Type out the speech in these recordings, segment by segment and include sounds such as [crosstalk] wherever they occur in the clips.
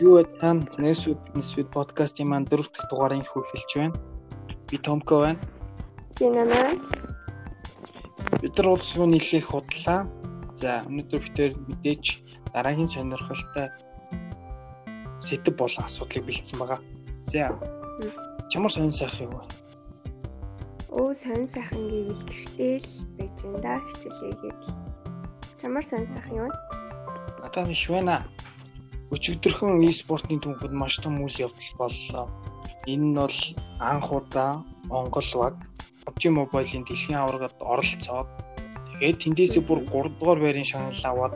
Юу тань Нэсвид Нэсвид подкастын маань дөрөв дэх дугаарыг хэлж байна. Би Томко байна. Би Нана. Бид нар улс руу нийлэх худлаа. За өнөөдөр битээр мэдээж дараагийн сонирхолтой сэтэв болон асуудлыг бэлдсэн байгаа. За чамар сонир сайх юу вэ? Өө сонир сайхан гэвэл гэртэл байж энэ да хичээлээгээд. Чамар сонир сайхан юу вэ? Их байна. Өчигдөрхөн e-спортын түүхэнд маш том үйл явдал боллоо. Энэ нь бол анх удаа Монгол баг PUBG Mobile-ийн дэлхийн аваргад оролцоод тэгээд тэндээсээ бүр 3 дугаар байрын шагнал аваад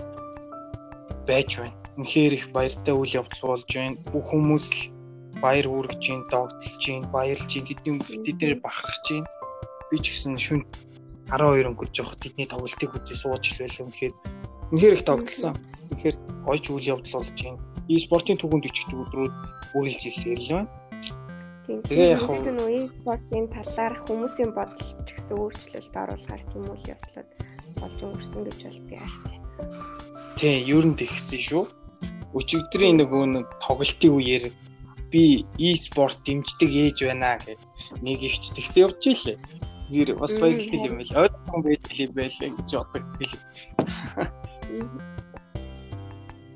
байж байна. Үнэхээр их баяртай үйл явдал болж байна. Бүх хүмүүс л баяр хүргэж байна, догтлж байна, баярлж байна. Тэдний тэднэр бахархаж байна. Би ч гэсэн шүн 12 өнгөрж явах тэдний тоглолтыг үзээ сууж л байлаа. Үнэхээр үнэхээр их догтлсон. Тэгэхээр гойч үйл явдал болж байна. E-спортын түвшинд өчигдөг өдрүүд үргэлж ирсэн л байна. Тэгээ яг нь үе спортын талаар хүмүүсийн бодол ч гэсэн өөрчлөлт оруулахар тийм үйл явдлууд болж өнгөрсөн гэж бол би харж байна. Тий, ер нь тэгсэн шүү. Өчигдрийн нөгөө нэг тоглолтын үеэр би e-спорт дэмждэг ээж байна гэх нэг ихч тэгсэн явж ийлээ. Гэр бас баярлал юм байл. Ойлгохгүй байдаг юм байлаа гэж боддог.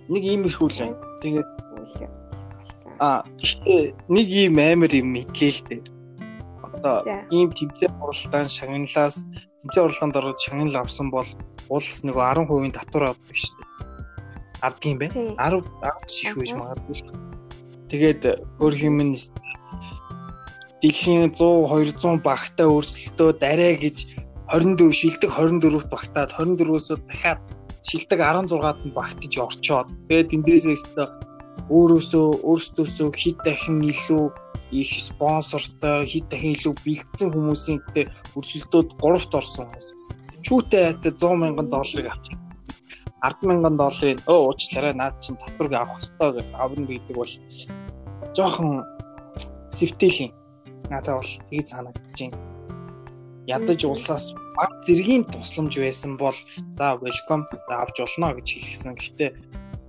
Нэг иймэрхүү л байна. Тэгээд а гэхдээ нэг ийм амар юм мэдлээ л дээ. Одоо ийм тэмцээн уралдаан шагналаас тэмцээн уралдаанд ороод шагнал авсан бол улс нөгөө 10% татвар авдаг шүү дээ. Авдаг юм байна. 10 10 их байж магадгүй. Тэгээд өөр хэмнэн дэлхийн 100 200 багтаа өрсөлдөө дараа гэж 24 шилдэг 24-т багтаад 24-өөсөө дахиад шилдэг 16-ад нь багтаж орчоод тэгээд эндээсээ өстө өөрөөсөө өөрсдөөсөө хэд дахин илүү их спонсортой хэд дахин илүү бэлдсэн хүмүүсийн гэдэг өрсөлдөөд 3-т орсон хүмүүс. Чүүтэй хайтаа 100 мянган долларыг авчих. 10 мянган долларын өө уучлаарай наад чинь татварыг авах хэрэгтэй гэж авна гэдэг бол жоохон сэвтээлийн надад бол тгий санагдаж байна. Ядаж улсаас баг зэргийн тусламж байсан бол за welcome за авч болно гэж хэлсэн. Гэхдээ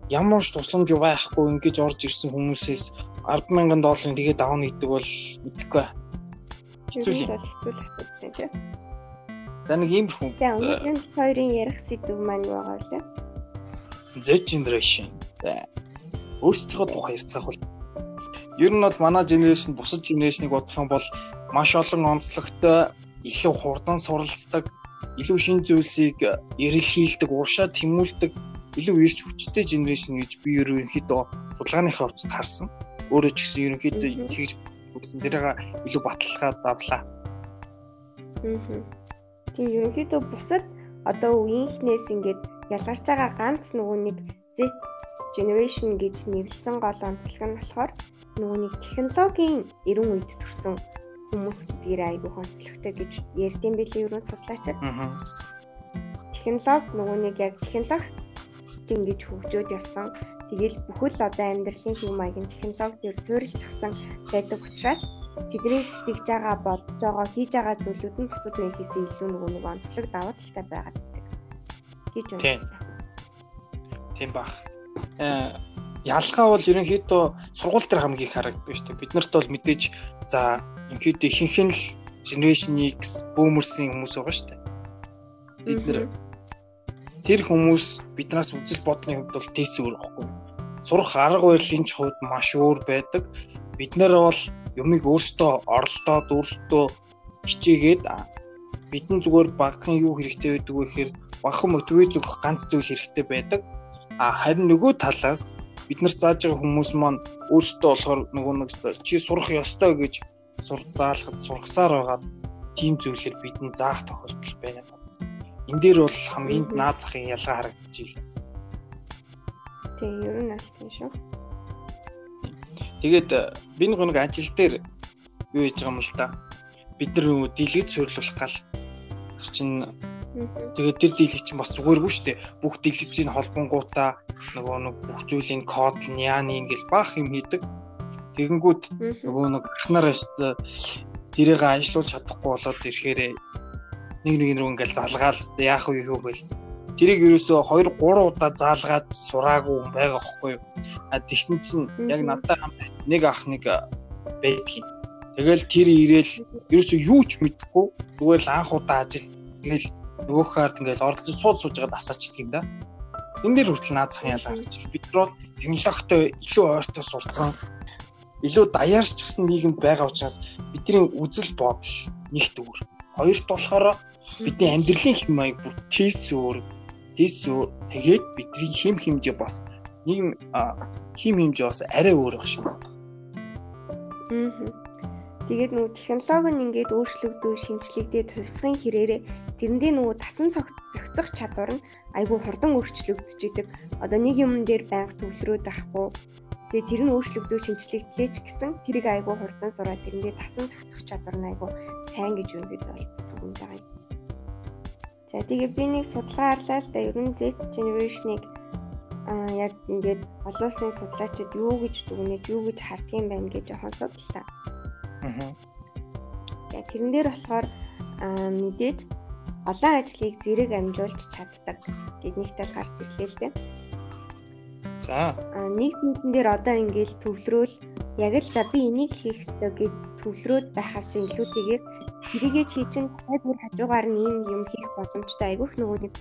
ямар ч тусламж байхгүй ингэж орж ирсэн хүмүүсээс 100000 долларын тэгээд авах гэдэг бол мэдэхгүй. Хэцүү юм. За нэг юм хүн. За өнөөдрийн хоёрын ярих сэдв маань юу байгаа вэ? Z generation. За өөрсдийнхөө тухай ярьцгаах бол ер нь бол манай generation бусад generation-ыг бодох юм бол маш олон онцлогтой илүү хурдан суралцдаг, илүү шин зүйлсийг эрэлхийлдэг, уршаа тэмүүлдэг, илүү ирж хүчтэй генерашн гэж би ерөнхийдөө судалгааны хавцад харсан. Өөрөө ч гэсэн ерөнхийдөө хийж үзсэн. Тэрийг илүү баталгаад давлаа. Тийм ерөнхийдөө бусад одоо үеийнхнээс ингээд ялгарч байгаа ганц нөгөө нэг Z generation гэж нэрлсэн гол онцлог нь болохоор нөгөө нэг технологийн эрен үед төрсэн хүмүүс гэдгээр айгүй онцлогтой гэж ярьдсан билээ ерөн судлаачид. Технологи нөгөө нэг яг технологи ингэж хөгжөөд явсан. Тэгэл бүхэл одоо амьдралын хэв маягийн технологиор суурилчихсан байдаг учраас бидний сэтгэж байгаа бодож байгаа хийж байгаа зүйлүүд нь бусад нэгээс илүү нөгөө нэг онцлог даваа талтай байгаад байдаг гэж үнэлсэн. Тийм бах. Э ялгаа бол ерөнхийдөө сургууль дээр хамгийн их харагддаг шүү дээ. Бид нарт бол мэдээж за ерөнхийдөө ихэнх нь л Generation X бөөмөрсөн хүмүүс байгаа шүү дээ. Бид нэр тэр хүмүүс биднээс үзэл бодлын хувьд бол өөр байхгүй. Сурах арга барилын ч хувьд маш өөр байдаг. Бид нар бол юмыг өөрсдөө оролдоод өөрсдөө хичээгээд бидэн зүгээр багхан юу хэрэгтэй байдаг вэ гэхээр багхан мотивац өгөх ганц зүйл хэрэгтэй байдаг. А харин нөгөө талаас бид нар зааж байгаа хүмүүс маань өөрсдөө болохоор нөгөө нэг чи сурах ёстой гэж сур заалгад сургасаар байгаа тийм зүйлээр бидний заах тохиолдол байна. Энд дээр бол хамгийн наад захын ялгаа байна. Тийм, ер нь аль тийм шүү. Тэгээд би нэг ажил дээр юу хийж байгаа юм л да. Бид нар дэлгэц суйрлуулах гал чинь тэгээд тэр дийлэг чинь бас зүгээргүй шүү дээ. Бүх дийлэгчийн холбонгуудаа нөгөө нэг бүх зүйлийн код няаны ингээл баах юм хийдэг. Тэгэнгүүт нөгөө нэг ахнаар тэрийг ажиллуулж чадахгүй болоод ирэхээр нэг нэг рүү ингээл залгаал яах вэ гэвэл тэрийг ерөөсөө 2 3 удаа заалгаад сураагүй хүн байгаа байхгүй юу. А тэгсэн чинь яг надад хамт нэг ах нэг байдгийн. Тэгэл тэр ирээл ерөөсөө юу ч мэдэхгүй зүгээр л анх удаа ажил тэгэл нөгөөх хаард ингээл оролцож сууд сууж байгаа асаачдаг юм да. Энэ дээр хүртэл наад захын ялгаа гарчлаа. Бид нар бол технологитой илүү ойртой сурцсан илүү даяарчсан нийгэм байгаа учраас бидний үзэл бодол нэгт өөр. Хоёрт болохоор бидний амьдралын хэм маяг бүр кейс өөр Тэс тэгээд бидний хим химжээ бас нийгэм хим химжээ бас арай өөр байх шиг байна. Тэгээд нөгөө технологи нь ингээд өөрчлөгдөв, шинжлэгдээд хувьсгын хэрээрээ тэрэндээ нөгөө тасан зохицох чадвар нь айгүй хурдан өөрчлөгдөж идэг. Одоо нэг юм дээр байнга төвлөрөөд байхгүй. Тэгээд тэр нь өөрчлөгдөв, шинжлэгдлээч гэсэн тэрийг айгүй хурдан сураад тэрэндээ тасан зохицох чадвар нь айгүй сайн гэж үнэд бол түгэнж байгаа юм. За тэгээ би нэг судалгаа харлаа л да ер нь Z generation-ыг аа яг ингээд олон улсын судлаачид юу гэж дүгнэж юу гэж харддаг юм байна гэж жоохон судлаа. Аа. За тэрэн дээр болохоор аа мэдээж олон ажлыг зэрэг амжуулж чаддаг гэд нэг тал гарч ирлээ л дээ. За. Нэг зүйлэн дээр одоо ингээд төвлөрөөл яг л за би энийг хийх ёстой гэж төвлөрөөд байхаас илүүтэйгээр тэрийгээ чи чинь тайвар хажуугаар нь ийм юм хийх боломжтой айгүйх нөгөө нэг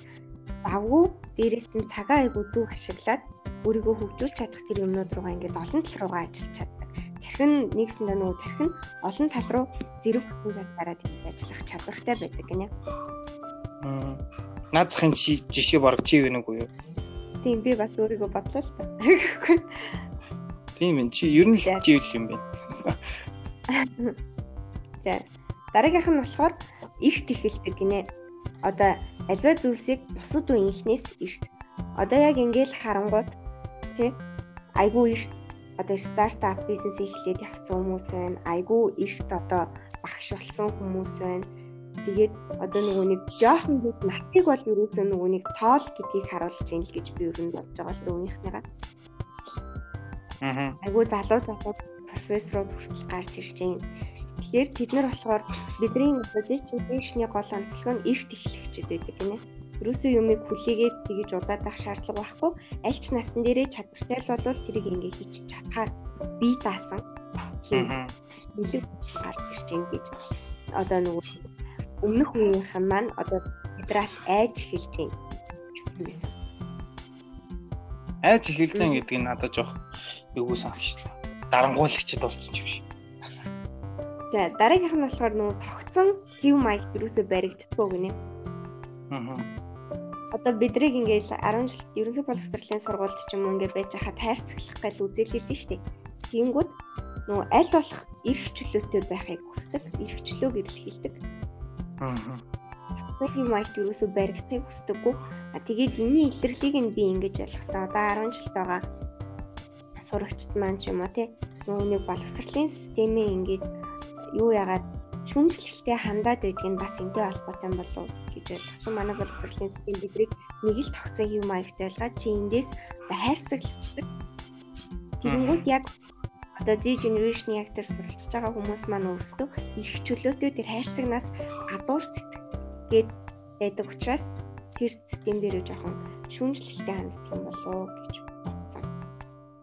завгүй дээрээс нь цагаа айгүй зөв ашиглаад өөрийгөө хөгжүүлж чадах тэр юмнууд руугаа ингээд олон тал руугаа ажиллаж чаддаг. Тархин нэгсэндээ нөгөө тархин олон тал руу зэрэг бүхэн чадвараа тэгж ажиллах чадвартай байдаг гинэ. Аа. Наад захын жишээ баг чи вэ нүг үү? Тийм би бас өөрийгөө бодлоо л та. Тийм ээ чи ер нь л чи юм байна. [laughs] За Дараагийнх нь болохоор эрт ихэлдэг гинэ. Одоо альва зүйлсийг бусад үеийнхнээс эрт. Одоо яг ингээл харангууд тий айгүй эрт одоо стартап бизнес эхлээд явцсан хүмүүс байна. Айгүй эрт одоо багш болсон хүмүүс байна. Тэгээд одоо нөгөө нэг жоохон хэд математик бол ерөөсөө нөгөө нэг тоол гэдгийг харуулж ийн л гэж би нь бодож байгаа л өөрийнхнийгаа. Аа. Айгүй залуу залуу профессорууд хүртэл гарч ирж байна. Тэгэхээр тэд нар болохоор бидний позишн гол онцлог нь эрт эхлэгчэд байдаг гинэ. Ерөөсөө юмыг хүлээгээд тэгж удаадах шаардлага байхгүй. Аль ч насан дээрээ чадвартай л болвол тэрийг ингээ хийж чадхаар бие даасан хийх гарч ирж байна гэж одоо нөгөө өмнөх үеийнхэн маань одоо бидраас айж эхэлж байна. Айж эхэлж байгаа гэдэг нь надад жоох юу санагчлаа. Дарангуулагчд болсон ч юм шиг. За дараагийнх нь болохоор нөгөө тогтсон хэв маяг юусоо баригддггүй гинэ. Аа. Одоо бидрийг ингээл 10 жил ерөнхий боловсролын сургуульд ч юм уу ингээд байж хахад хайрцаглах гал үзэлээд штеп. Тэнгүүд нөгөө аль болох эрх чөлөөтэй байхыг хүсдэг. Эрх чөлөөг илэрхийлдэг. Аа. Хэв маяг юусоо баригдахыг хүсдэггүй. А тэгээд энэний илэрлийг нь би ингэж ойлгосон. Одоо 10 жилд байгаа сурагчд маань ч юм уу тий нөгөө нэг боловсролын системээ ингээд юу яагаад шүмжлэлтэй хандаад байдаг нь бас энтэй холбоотой болов гэж ойлгосон. Манай боловсролын систем бидрийг нэг л тогтсон хэв маягтай байлгаа чи эндээс хайрцаглалцдаг. Тэгэнгүүт яг одоо Z generation тэр суралцж байгаа хүмүүс маань өөрсдөө их чөлөөтэй тэр хайрцагнаас гадуур сэтгэгээд байдаг учраас тэр систем дээр жоохон шүмжлэлтэй ханддаг юм болов гэж бодсон.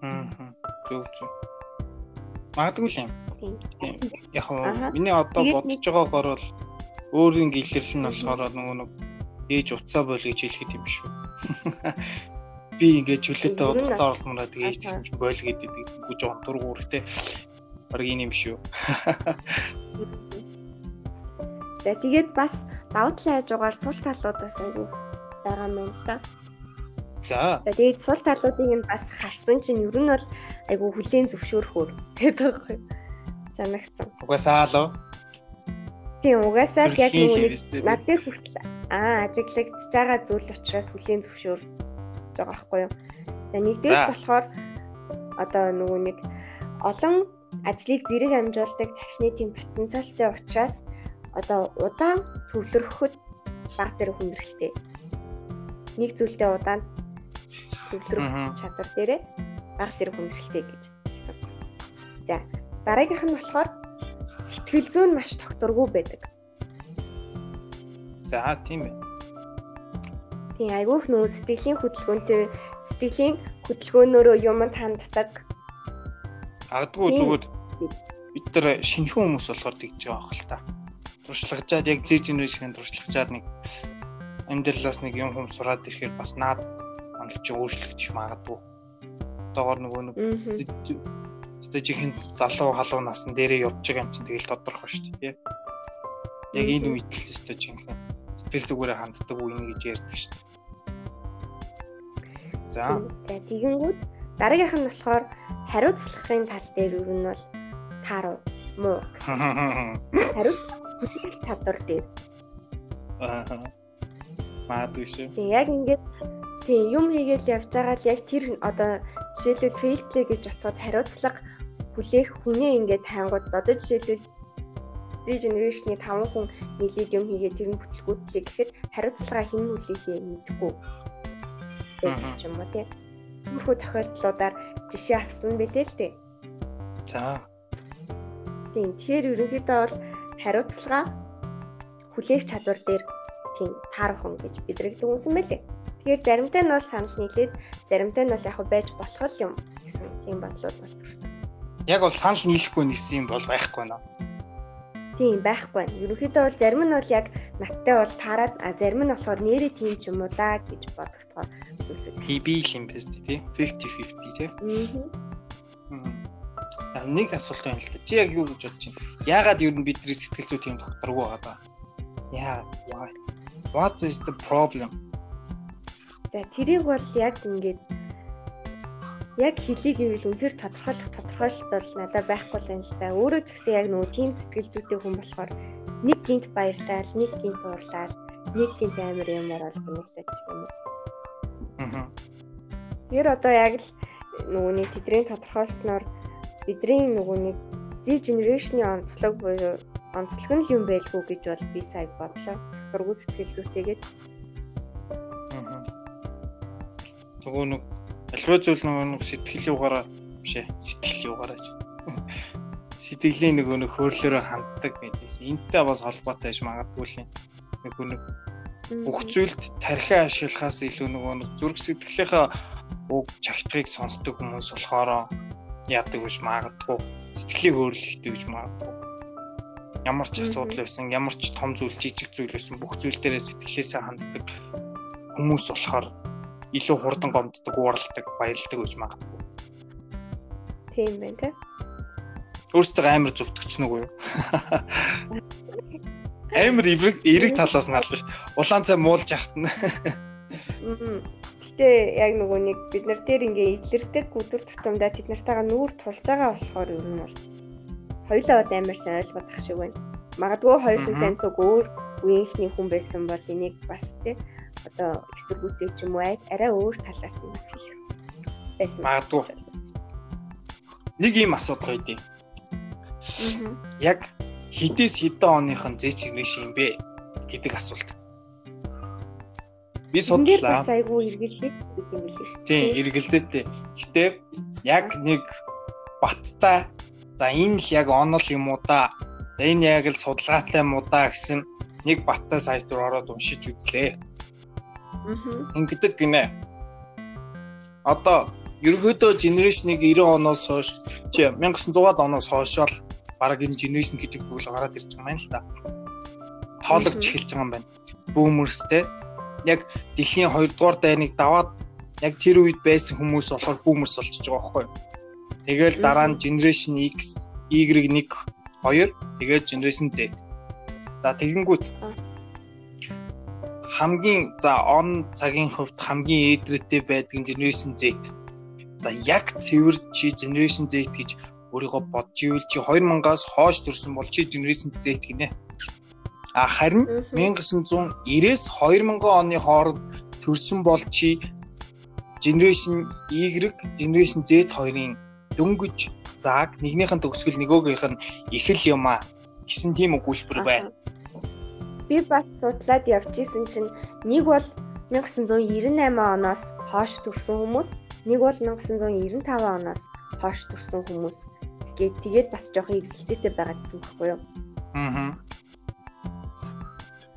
Аа. Зөв зөв. Магадгүй л юм. Яг нь миний одоо бодож байгаагаар бол өөрийн гэлэрл нь болохоор нөгөө нэг ээж уцаа бол гэж хэлэхэд юм шүү. [laughs] Би ингээд чөлөөтэй утгацаа орломороо тэгээ гэсэн чинь бойл гэдэг үгүй жоон дургуур те. Бараг юм шүү. За тэгээд бас давуу талын хажуугаар сул талуудаас айгүй байгаа юм л да. За. Тэгээд сул талуудыг нь бас харсан чинь ер нь бол айгүй хүлээн зөвшөөрөхөөр гэдэг байхгүй санагдсан. Угаасаа л уу? Тийм угаасаа яг нэг надад хүртэл аа ажиглагдж байгаа зүйл учраас хүлээн зөвшөөрж байгаа байхгүй юу. За нэгдээс болохоор одоо нөгөө нэг олон ажлыг зэрэг амжуулдаг тархины тийм потенциалтай учраас одоо удаан төвлөрөхөд баг зэрэг хүндрэлтэй. Нэг зүйлдээ удаан төвлөрөх чадвар дээрээ баг зэрэг хүндрэлтэй гэж хэлсэн. За Дараагийнх нь болохоор сэтгэл зүйн маш тогтворгүй байдаг. За тийм ээ. Тийм айгүйх нөө сэтгэлийн хөдөлгөөнтэй сэтгэлийн хөдөлгөөнөөрөө юм ханддаг. Агдгүй зүгээр бид нар шинэхэн хүмүүс болохоор тэгж байгаа хэл та. Туршлагажаад яг Z generation туршлагажаад нэг амьдралаас нэг юм хүм сураад ирэхээр бас наад онол чи өөрчлөгдөж магадгүй. Одоогор нөгөө нэг стажийн залуу халуун насан дээрээ явж байгаа юм чинь тэгэл тодорхой шүү дээ. Яг энэ үед л стажийн сэтгэл зүгээрээ ханддаг үе гэж ярьдаг шүү дээ. За. За тэгэнгүүт дараагийнх нь болохоор хариуцлагын тал дээр юу нь бол тааруу муу. [laughs] Хариуц бүтээх чадвар дээр. Аа. Маадгүй шүү. Тийм яг ингээд тийм юм хийгээл явж байгаа л яг тэр одоо жишээлбэл play гэж утгад хариуцлага хүлээх хүнээ ингээд тайнгууд одоо жишээлбэл Z generation-ы 5 хүн нийлээд юм хийгээд тэр нь бүтлгүүтлээ гэхэд хариуцлага хэн үлээхээ мэдэхгүй байдаг ч юм уу тийм. Тиймэрхүү тохиолдлуудаар жишээ авсан бэлээ л дээ. За. Тийм. Тэгэхээр ерөнхийдөө бол хариуцлага хүлээх чадвар дээр тийм таархан гэж бидрэгдэг юмсан байлээ. Тэгэхээр заримтай нь бол санал нийлээд заримтай нь бол яг байж болох юм гэсэн тийм бодлууд бол төрсөн. Яг бол санал нийлэхгүй нэгсэн юм бол байхгүй наа. Тийм байхгүй байна. Ерөнхийдөө бол зарим нь бол яг надтай бол таарад а зарим нь болохоор нэрээ тийм ч юм уу даа гэж үсэг. PB юм биш тий 50 50 тий. Аа. Нэг асуулт байна л да. Чи яг юу гэж бодож байна? Яагаад юу бидний сэтгэл зүй тийм докторгүй байгаа даа? Яа, why? What is the problem? За тэрийг бол яг ингээд яг хэлийг ивэл үнэхээр тодорхойлох тодорхойлолт бол надад байхгүй л юм л да. Өөрөө ч гэсэн яг нөгөө тийм сэтгэл зүйтэй хүн болохоор нэг гинт баярлал, нэг гинт уурлал, нэг гинт амар юм орол гэнэтэй ч юм уу. Аа. Тэр одоо яг л нөгөө нэг тэдний тодорхойлсноор бидний нөгөө нэг Z generation-ы онцлог буюу онцлог нь юм байлгүй гэж бол би сая бодлоо. Дургуй сэтгэл зүйтэйгээд. Аа. Нэг Альва зүйл нөгөө сэтгэлийн угаараа биш ээ. Сэтгэлийн угаараа ч. Сэтгэлийн нөгөө нэг хөөрлөөрөө ханддаг гэдээс энтэй бас холбоотой байж магадгүй л нөгөө нэг бүх зүйлд тархиа ашиглахаас илүү нөгөө нэг зүрх сэтгэлийнхаа уг чагтгыг сонсдог хүмүүс болохоор яадаг гэж магадгүй сэтгэлийн хөөрлөлттэй гэж магадгүй ямар ч асуудал байсан ямар ч том зүйл жижиг зүйл байсан бүх зүйл дээрээ сэтгэлээсээ ханддаг хүмүүс болохоор илүү хурдан гомддог, ууралдаг, баялдаг гэж магадгүй. Тийм байна те. Өөртөө амар зөвтгч нүг үү? Амар эерэг эерэг талаас нь алдан шүү дээ. Улаан цай муулж яхтана. Гэтэ яг нөгөө нэг бид нар дээр ингээ илэрдэг өдөр тутамдаа тэд нартайгаа нүүр тулж байгаа болохоор ер нь бол хоёулаа бол амар сайн ойлгох шиг байна. Магадгүй хоёулын сайн цуг өөр үеийнхний хүн байсан бол энийг бас тий одоо эсэргүүцээ ч юм уу арай өөр талаас нь хийх байсан. Магадгүй. Нэг ийм асуудал байдیں۔ Яг хідээс хэдэн оныхон зээч ирнэ юм бэ гэдэг асуулт. Би судлаа. Айгу эргэлзээ гэдэг юм билээ шүү. Тийм, эргэлзээтэй. Гэтэ яг нэг баттай за энэ л яг онол юм уу да. За энэ яг л судалгаатай юм уу да гэсэн нэг баттай сайт руу ороод уншиж үзлээ. Ингэдэг гинэ. Одоо ерөөдөө generation-ыг 90 оноос хойш чи 1900-аад оноос хойшоо баг энэ generation гэдэг зүйл гараад ирж байгаа юм л да. Тоологч эхэлж байгаа юм байна. Те яг дэлхийн 2 дугаар дайныг даваад яг тэр үед байсан хүмүүс болохоор boomers болчихж байгаа байхгүй юу. Тэгэл дараа нь generation X, Y1, 2 тэгээд generation Z. За тэгэнгүүт хамгийн за он цагийн хувьд хамгийн ээдрэттэй байдаг Generation Z. За яг цэвэр чи Generation Z гэж өөрийгөө бодж ивэл чи 2000-аас хойш төрсэн бол чи Generation Z гинэ. А харин 1990-с 2000 оны хооронд төрсэн бол чи Generation Y, Generation Z хоёрын дөнгөж зааг нэгнийх нь төгсгөл нөгөөгийнх нь их л юм а гэсэн тийм өгүүлбэр байна би бас судлаад явж исэн чинь нэг бол 1998 оноос хойш төрсэн хүмүүс, нэг бол 1995 оноос хойш төрсэн хүмүүс гээд тэгээд бас жоох эргэлзээтэй байгаа гэсэн баггүй юу? Аа.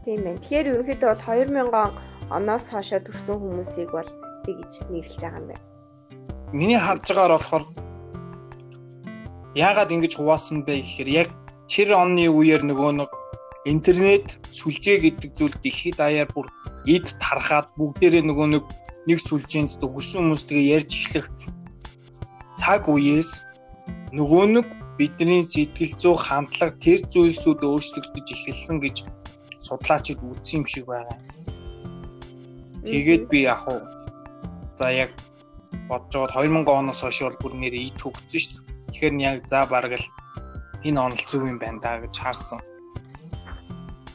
Тийм байна. Тэгэхээр ерөнхийдөө бол 2000 оноос хойшоо төрсэн хүмүүсийг бол тэгж нэрлэж байгаа юм байна. Миний харж байгаагаар болохоор яагаад ингэж хуваасан бэ гэхээр яг тэр оны үеэр нөгөө нэг интернет сүлжээ гэдэг зүйл дэлхийд даяар бүр эд тархаад бүгдээрээ нөгөө нэг нэг сүлжээнд төгсөн хүмүүстэйгээ ярьж эхлэх цаг үеэс нөгөө нэг бидний сэтгэл зүй хандлага тэр зүйлсүүд өөрчлөгдөж эхэлсэн гэж судлаачид үзсэн юм шиг байгаа. Тэгээд би яг уу за яг бодож байгаа 2000 оноос хойш бол бүр нэр ит хөгцсөн шүү дээ. Тэгэхээр яг за бараг л энэ онол зөв юм байна да гэж харсан.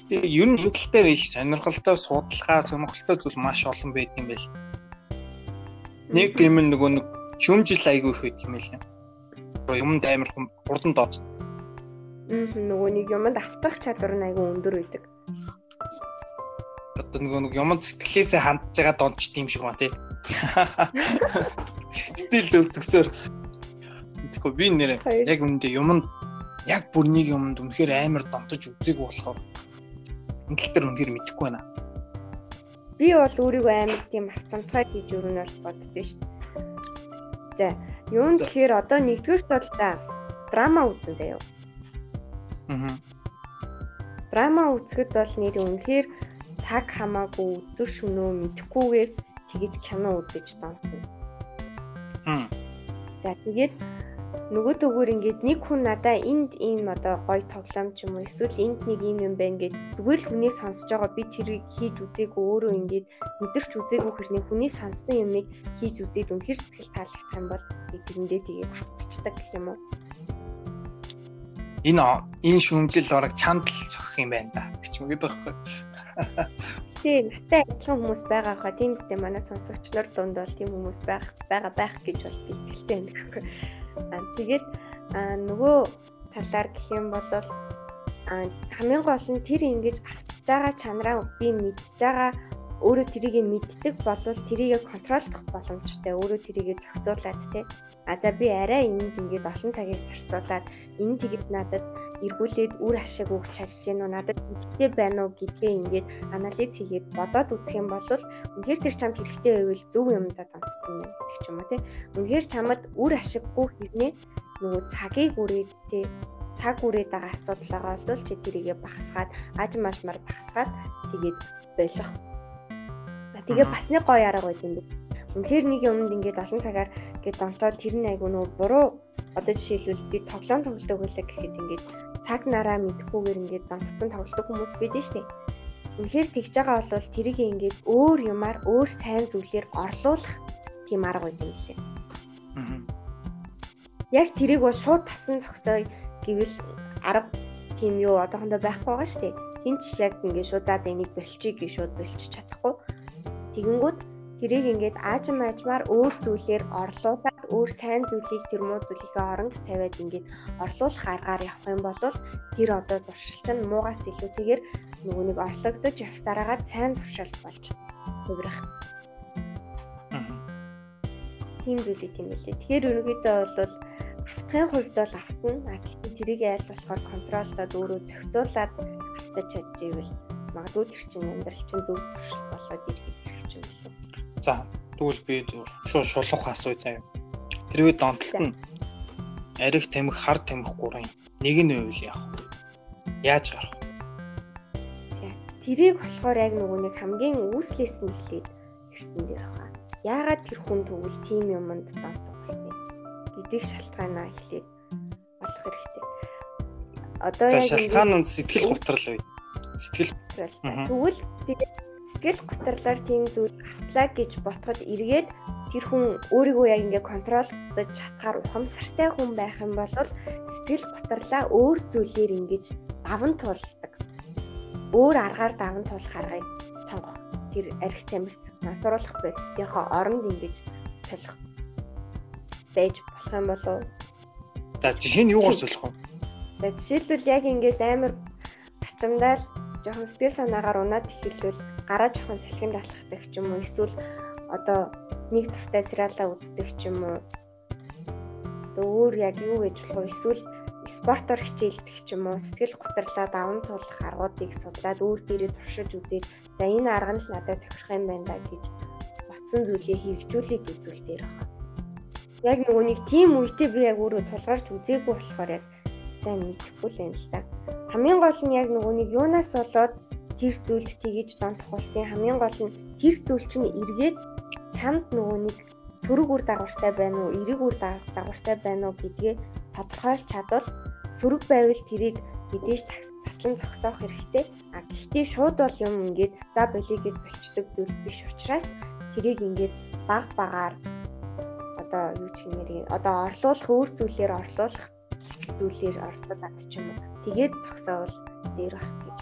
Тэгээ ер нь энэ тал дээр их сонирхолтой судалгаа, сонирхолтой зүйл маш олон байт юм байл. Нэг юм нөгөө нэг шүмжил айгүй их байт юм байл. Юмд амар хурдан дооц. Нөгөө нэг юмд автах чадвар нь айгүй өндөр байдаг. Одоо нөгөө нэг юмд сэтгэлээсээ хандж байгаа донч тийм шиг байна тий. [laughs] Стил зөв төгсөөр. Тэгэхгүй би нэрээ яг үндэ юмд яг бүр нэг юмд үнэхээр амар донтож үзег болохоор тал дээр үнэхээр мэдэхгүй байна. Би бол өөрийгөө амар тийм автоматтай гэж өрнө бол боддөө шүү дээ. За, юун тэгэхээр одоо нэгдүгээр бол та драма үзэн заяа. Аа. Драма үзэхэд бол нэр үнэхээр цаг хамаагүй өдөр шөнөө мэдэхгүйгээр тэгэж кино үзэж донтно. Аа. За тэгээд нөгөө төгөр ингээд нэг хүн надаа энд ийм одоо гоё тоглоом ч юм уу эсвэл энд нэг ийм юм байна гэд зүгээр л хүнээс сонсож байгаа би тэрийг хийж үзээгүй өөрөө ингээд мэдэрч үзээгүй хэрнээ хүний сонссон юмыг хийж үзээд үнэхэр сэтгэл таалагдах юм бол тэрэндээ тэгээд автчихдаг гэх юм уу энэ энэ шүмжил орог чанд л цохих юм байна да гэж мэгд байхгүй Тийм, надтай адилхан хүмүүс байгаа хаа. Тийм үстэй манай сонсогч нар дунд бол тийм хүмүүс байх байгаа байх гэж бол би итгэлтэй байна. Аа тэгээд нөгөө талаар гэх юм бол хамгийн гол нь тэр ингэж автж байгаа чанараа би мэдж байгаа өөрөө тэрийг мэддэг болвол тэрийг контролдох боломжтой өөрөө тэрийг зохицуулаад те а за би арай энд ингээд олон цагийг зарцуулаад энэ тэгэд надад эргүүлээд үр ашиг өгч чадж гэнэ үү надад хэрэгтэй байна уу гэдгээ ингээд анализ хийгээд бодоод үзэх юм бол үнэхээр тэр чамд хэрэгтэй байвал зөв юмдаа донтсон юм гэх ч юм уу те үнэхээр чамд үр ашиггүй хэрнээ нөгөө цагийг үрээд те цаг үрээд байгаа асуудал байгаа бол чи тэрийгэ багасгаад аж машмар багасгаад тэгээд болох. Тэгээ бас нэг гоё арга байт юм. Үнэхээр нэг юмд ингээд олон цагаар гээд донтоод тэр нь айгүй нөгөө буруу одоо жишээлбэл би тоглоом тоглодог байлаа гэхэд ингээд цаг нараа мэдхгүйгээр ингээд донтцсон тоглодог хүмүүс байдэн штэ. Үнэхээр тэгж байгаа бол тэрийг ингээд өөр юмар өөр сайн зүйлээр орлуулах тийм арга байт юм лээ. Яг тэрийг бол шууд тасан зогсоё гэвэл арга тийм юу одоохондоо байхгүй байгаа шүү дээ. Хинч яг ингээд шууд за энийг болчих гэж шууд болчих чадахгүй. Тэгэнгүүт тэрийг ингээд аажим аажмаар өөр зүйлээр орлуулад өөр сайн зүйлийг тэр муу зүйлийнхээ оронд тавиад ингээд орлуулах аргаар явах юм бол тэр одоо зуршилч нь муугаас илүүтэйгээр нөгөө нэг орлогдож явсараагаад сайн зуршил болж хувирах. Тийм зүйл юм лээ. Тэгэхээр ерөнхийдөө бол автахын хувьд бол автна. А гэхдээ тэрийг айл болохоор контролдоод өөрөө зохицуулаад автаж чадчихвэл магадгүй тэр чинь амьдрал чинь зөв зуршил болоод ирэх. За тэгвэл би шууд шулуух асууя заяа. Тэрвээ донтолт нь ариг тамхи хар тамхи гурын нэг нь байвал яах вэ? Яаж гарах вэ? Тэрийг болохоор яг нөгөө нэг хамгийн үүслээс нь эхлээд ирсэн дээр байгаа. Яагаад тэр хүн тэгвэл тийм юмд донтох болсон гэдгийг шалтгаанаа эхлээд олох хэрэгтэй. Одоо яг шалтгаан нь сэтгэл готрол бай. Сэтгэл тэгвэл сэтгэл готрлоор тийм зүйл автлаа гэж ботход эргээд тэр хүн өөрийгөө яг ингээ контролдож чадхаар ухамсартай хүн байх юм бол сэтгэл готрлаа өөр зүйлээр ингэж даван туулдаг. Өөр аргаар даван туулах аргыг сонгох. Тэр арх тамхи насруулах бодисынхоо оронд ингэж солих байж болох юм болов уу? За жишээ нь юугаар солих вэ? За жишээлбэл яг ингээл амар ачамдаал жоохон сэтгэл санаагаар унаад эхэлвэл гараа жоохон салхинд алхахдаг ч юм уу эсвэл одоо нэг туртай сериалаа үздэг ч юм уу. Өөр яг юу гэж болох вэ? Эсвэл спортоор хичээлдэх ч юм уу сэтгэл готрлаа даван туулах аргуудыг судлаад өөр дээрээ туршиж үзээд за энэ арга нь л надад тохирох юм байна да гэж ботсон зүйлээ хэрэгжүүлээд үзүүл дээр байна. Яг нөгөө нэг тийм үедээ би яг өөрөө тулгарч үзээгүй болохоор яг сайн мэдэхгүй л юм л та. Хамгийн гол нь яг нөгөө нэг юунаас болоод тэр зүйлд тгийж донтох болсон хамгийн гол нь тэр зүйл чинь эргээд чамд нөгөө нэг сөрөг үр дагавартай байна уу, эрэг үр дагавартай байна уу гэдгээ тодорхойлж чадвал сөрөг байвал тэрийг мэдээж таслан зогсоох хэрэгтэй. А гэхдээ шууд бол юм ингээд за болий гэж болчдөг зүйл биш учраас тэрийг ингээд баг багаар одоо юу ч гэмээр одоо орлуулах өөр зүйлээр орлуулах зүйлээр оролцоод ч юм уу. Тэгээд зогсоовол дээр байна.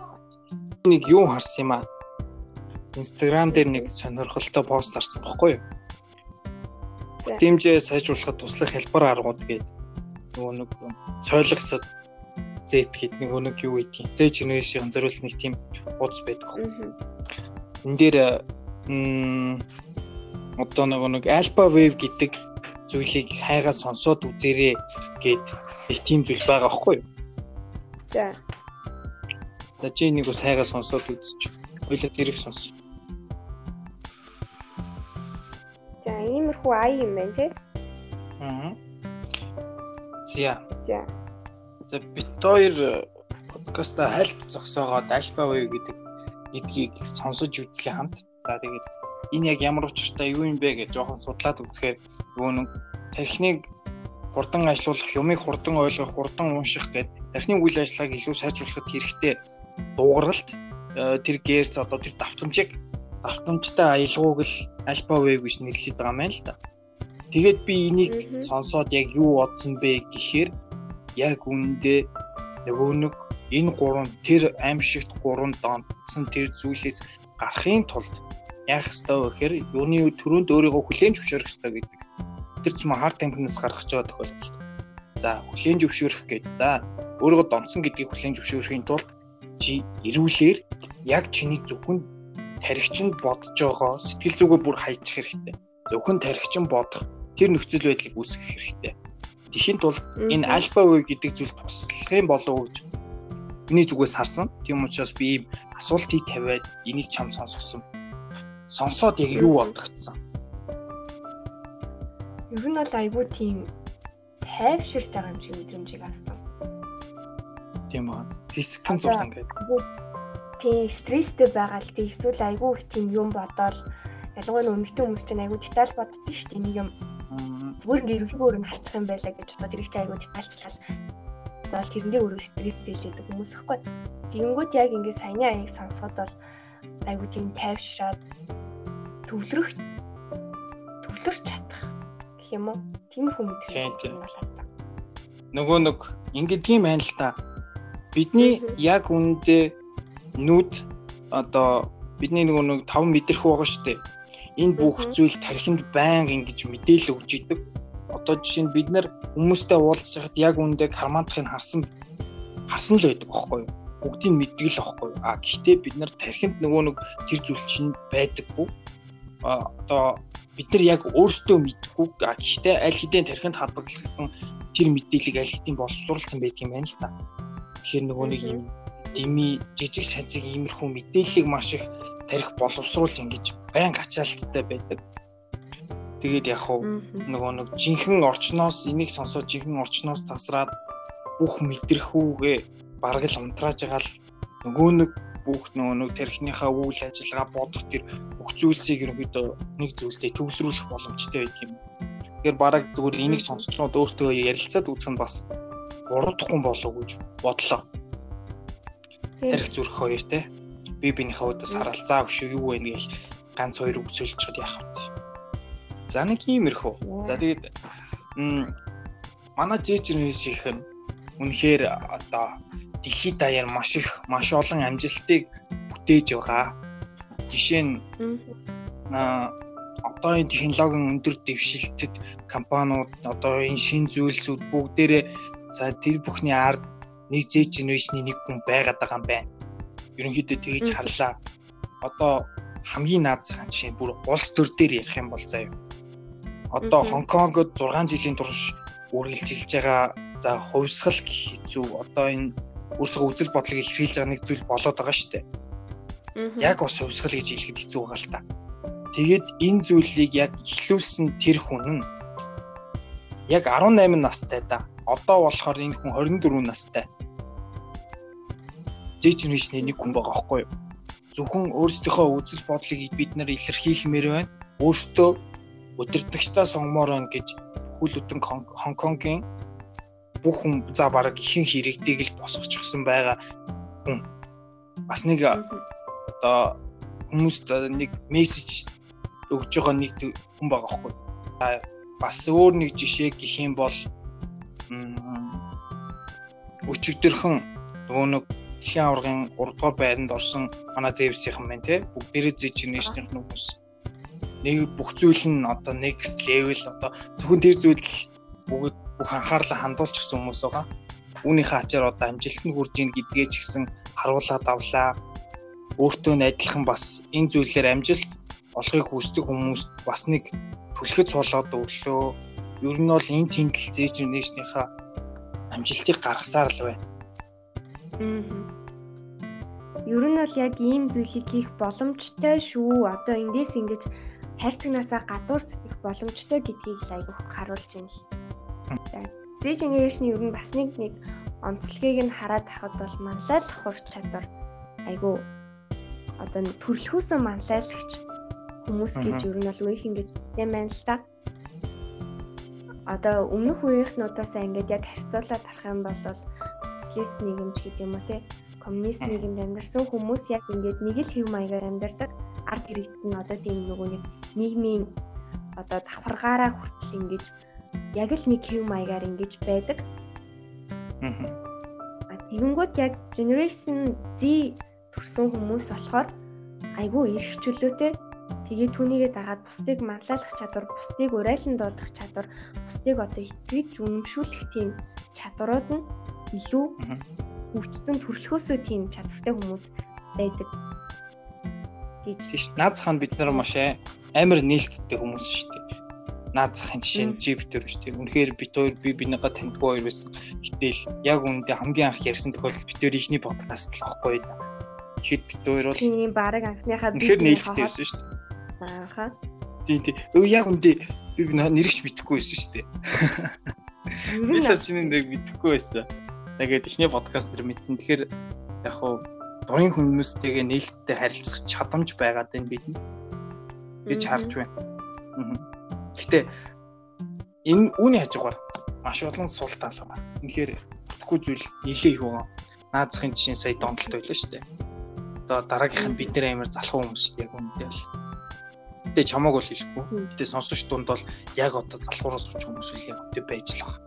Нэг юу харсан юм аа? Instagram дээр нэг сонирхолтой пост харсан баггүй юу? Дэмжээ сайжруулахад туслах хэлбэр аргууд гээд нөгөө нэг цойлогсод зэт гээд нөгөө нэг юу гэдгийг зэ генерашн зориулсан нэг тийм ууц байдаг. Энд дээр одоо нөгөө нэг альфа вев гэдэг зүйлийг хайгаа сонсоод үзээрэй гэд их тийм зүйл байгаа байхгүй юу? За. За чи нэг бас хайгаа сонсоод үзчих. Хоёлаа зэрэг сонс. За иймэрхүү ай юм байна тий. Аа. Зя. За. За бит хоёр э, подкаста хальт зогсоогоод альфа вей гэдэг гэдгийг сонсож үзлээ хамт. За тэгээд энэ яг ямар учиртай юу юм бэ гэж жоохон судлаад үзэхээр нөгөө нэг тархиныг хурдан ажилуулах, юмыг хурдан ойлгох, хурдан унших гэдэг тархины үйл ажиллагааг илүү сайжруулахад хэрэгтэй дуугаралт э, тэр гэрц одоо тэр давтамжийг давтамжтай аялгауг л альфа вейв гэж нэрлэдэг байгаа юм л да. Тэгээд би энийг сонсоод яг юу бодсон бэ гэхээр яг үүндээ нөгөө нэг энэ гурван тэр аимшигт гурван донтсон тэр зүйлээс гарахын тулд яах ёстой вэ гэхээр юуны төрөнд өөрийгөө хүлээн зөвшөөрөх ёстой гэдэг. Тэр ч юм хард тамхинаас гаргаж байгаа тохиолдол. За хүлээн зөвшөөрөх гэж. За өөрийгөө донцсон гэдгийг хүлээн зөвшөөрөхийн тулд чи эрүүлэр яг чиний зөвхөн тархичнд бодож байгаа сэтгэл зүгээ бүр хайчих хэрэгтэй. Зөвхөн тархичин бодох тэр нөхцөл байдлыг үүсгэх хэрэгтэй. Тэхийн тулд энэ альфа вей гэдэг зүйл туслах юм болов гэж миний зүгээс харсан. Тийм учраас би ийм асуултыг тавиад энийг чам сонсгосон сонсоод яг юу бодогдсон? Ер нь бол айгүй тийм тайвширч байгаа юм шиг мэдрэмжийг авсан. Тийм баа. Хэсгэн зурд ингээд. Тийм стресстэй байгаа л би эсвэл айгүй их тийм юм бодоол ялангуяа өмнөдөө хүмүүс чинь айгүй деталь боддоо шүү дээ нэг юм. Зүгээр ингээд ерөнхийдөө өөр нь харчих юм байлаа гэж бодоод тэрийг чинь айгүй детальчлал бол тэрэндээ өөрөө стресстэй л гэдэг хүмүүс ихгүй. Тэгэнгүүт яг ингээд саяны аяг сонсоход бол айгүй тийм тайвшраад төвлөрөх төвлөрч чадах гэх юм уу? Тиймэрхүү мэдрэмж байна. Нөгөө нэг ингээд тийм байна л та. Бидний яг үүндээ нүд одоо бидний нөгөө нэг 5 мэдрэх байгаа шүү дээ. Энэ бүх зүйл тархинд байнга ингэж мэдээлэл өгч идэг. Одоо жишээ нь бид нар хүмүүстэй уулзж байхад яг үүндээ кармантахыг харсан харсан л байдаг байхгүй юу? бүгдийг мэддэг л байхгүй юу? А гэхдээ бид нар тархинд нөгөө нэг тэр зүйл чинь байдаггүй одоо бид нар яг өөрсдөө мэдхгүй гэхдээ аль хэдийн тархинд хадгалагдсан тэр мэдээллийг аль хэдийн боловсруулсан байдаг юм байна л та. Тэгэхээр нөгөө нэг юм дими жижиг сажиг иймэрхүү мэдээллийг маш их тарих боловсруулж ингэж байн ачаалттай байдаг. Тэгээд яг хуу нөгөө нэг жинхэнэ орчноос энийг сонсоод жинхэнэ орчноос тасраад бүх мэдрэхүүгээ бараг л унтрааж байгаа л нөгөө нэг бүх нөгөө нэг тархиныхаа үйл ажиллагаа бодох тэр бүх зүйлсийг ерөнхийдөө нэг зүйлдээ төвлөрүүлэх боломжтой байдаг юм. Тэгэхээр бараг зүгээр энийг сонсчнод өөртөө ярилцаад үзэх нь бас тухайн болов гэж бодлоо. Тарих зүрх хоёр те. Би бинийхээ удаас хараал заа өшөө юу вэ гэж ганц хоёр үг сөйлчихэд яах вэ? За нэг иймэрхүү. За тэгээд манай жээчрийн шиг нь үнэхээр одоо дэлхийд даяар маш их маш олон амжилтыг бүтээж байгаа. Жишээ нь аа одоо энэ технологийн өндөр дэвшилтэд компаниуд одоо энэ шин зүйлсүүд бүгдээрээ за тэр бүхний ард нэг Z generation-ийн нэг хүн байгаад байгаа юм байна. Ерөнхийдөө тэгж харлаа. Одоо хамгийн наад зах жишээ бүр улс төр дээр ярих юм бол заяа. Одоо Хонконгод 6 жилийн турш үргэлжилж байгаа за хувьсгал гэх хэцүү одоо энэ өөрсдөө үзэл бодлыг илэрхийлж байгаа нэг зүйл болоод байгаа шүү дээ. Яг бас хувьсгал гэж хэлэхэд хэцүү байгаа л та. Тэгээд энэ зүйлийг яг ихлүүлсэн тэр хүн нь яг 18 настай да. Одоо болохоор энэ хүн 24 настай. Зэжнэшний нэг хүн байгаа байхгүй юу? Зөвхөн өөрсдийнхөө үзэл бодлыг бид нар илэрхийлмээр байна. Өөртөө өдөртөгчдөө сонгомоор байна гэж бүхэл өдрөн Хонконгийн бүх хүн за бараг ихэнх иргэдийг л босгочихсон байгаа хүн. Бас нэг одоо хүмүүст нэг мессеж өгж байгаа нэг хүн байгаа байхгүй. Бас өөр нэг жишээ гэх юм бол өчигдөрхөн нөгөө нэг дэлхийн аваргын 3 дугаар байранд орсон манай Зевсийнхэн байна те бүгдээрээ зэжнэшнийх хүмүүс нэг бүх зүйл нь одоо next level одоо зөвхөн тэр зүйл бүгд бүх анхаарлаа хандуулчихсан хүмүүс байгаа. Үүнийхээ ачаар одоо амжилтанд хүрж ийн гэдгээ ч гэсэн харуулад авлаа. Өөртөө нь адилхан бас энэ зүйлээр амжилт олохыг хүсдэг хүмүүст бас нэг түлхэц болоод өглөө. Ер нь бол энэ тэмдэл зээж нээшнийхээ амжилтыг гаргасаар л байна. Ер нь бол яг ийм зүйлийг хийх боломжтой шүү. Одоо эндээс ингэж хайрцагнасаа гадуур сэтгэх боломжтой гэдгийг л айгүйх харуулж байна л. Z generation-ийн ер нь бас нэг нэг онцлогийг нь хараад тахад бол манлайлах хурц чадвар айгүй одоо төрлөхөөсөө манлайлагч хүмүүс гэж ер нь бол үеийнх ингэж тийм байна л та. Одоо өмнөх үеийнхнүүдээс ингээд яг харьцуулаад харах юм бол социалист нийгэмч гэдэг юм уу те коммунист нийгэмд амьдарсан хүмүүс яг ингээд нэг л хэв маягаар амьдардаг ард иргэд нь одоо тийм нөгөө нэг нийгмийн одоо давхаргаараа хүртэл ингэж яг л нэг хэв маягаар ингэж байдаг. Аа. Тэгэнгүүт яг generation Z төрсэн хүмүүс болохоор айгүй их чөлөөтэй тэгээд түүнийгээ дагаад бусдыг манлайлах чадвар, бусдыг урайлан дуудах чадвар, бусдыг одоо итгэж үнэмшүүлэх тийм чадварууд нь илүү хөгжсөн төрөлхөөсөө тийм чадвартай хүмүүс байдаг гэж. Тийш наад хаан бид нар маш амар нээлттэй хүмүүс шүү дээ наад захын жишээ нь төр шүү дээ. Үнэхээр бит хоёр би бинийгаа таньдгүй хоёр байсан. Гэтэл яг үүндээ хамгийн анх ярьсан тохиолдол бит хоёр ихний подкаст л байхгүй. Тэгэхэд бит хоёр бол тийм баг анхныхаа үнэхээр нээлттэй байсан шүү дээ. Ааха. Тийм тийм. Өө яг үндэ би нэрэгч мэдэхгүй байсан шүү дээ. Би сачны нэрийг мэдэхгүй байсан. Тэгээд ихний подкаст төр мэдсэн. Тэгэхээр яг хуу дурын хүмүүстэйгээ нээлттэй харилцах чадамж байгаад байна бид. гэж харж байна. Аа. Гэтэ энэ үүний хажуугаар маш олон сул тал байна. Үнэхээр бүтэхгүй зүйл нилээ их байгаа. Наад захын жишээ сая донтолт байлаа шүү дээ. Одоо дараагийнх нь бид нэр амар залхуу хүмүүс шүү дээ яг үүндээ л. Гэтэ чамааг бол хэлэхгүй. Гэтэ сонсогч дунд бол яг одоо залхуураас сууч хүмүүс үл яг үүндээ байж л байгаа.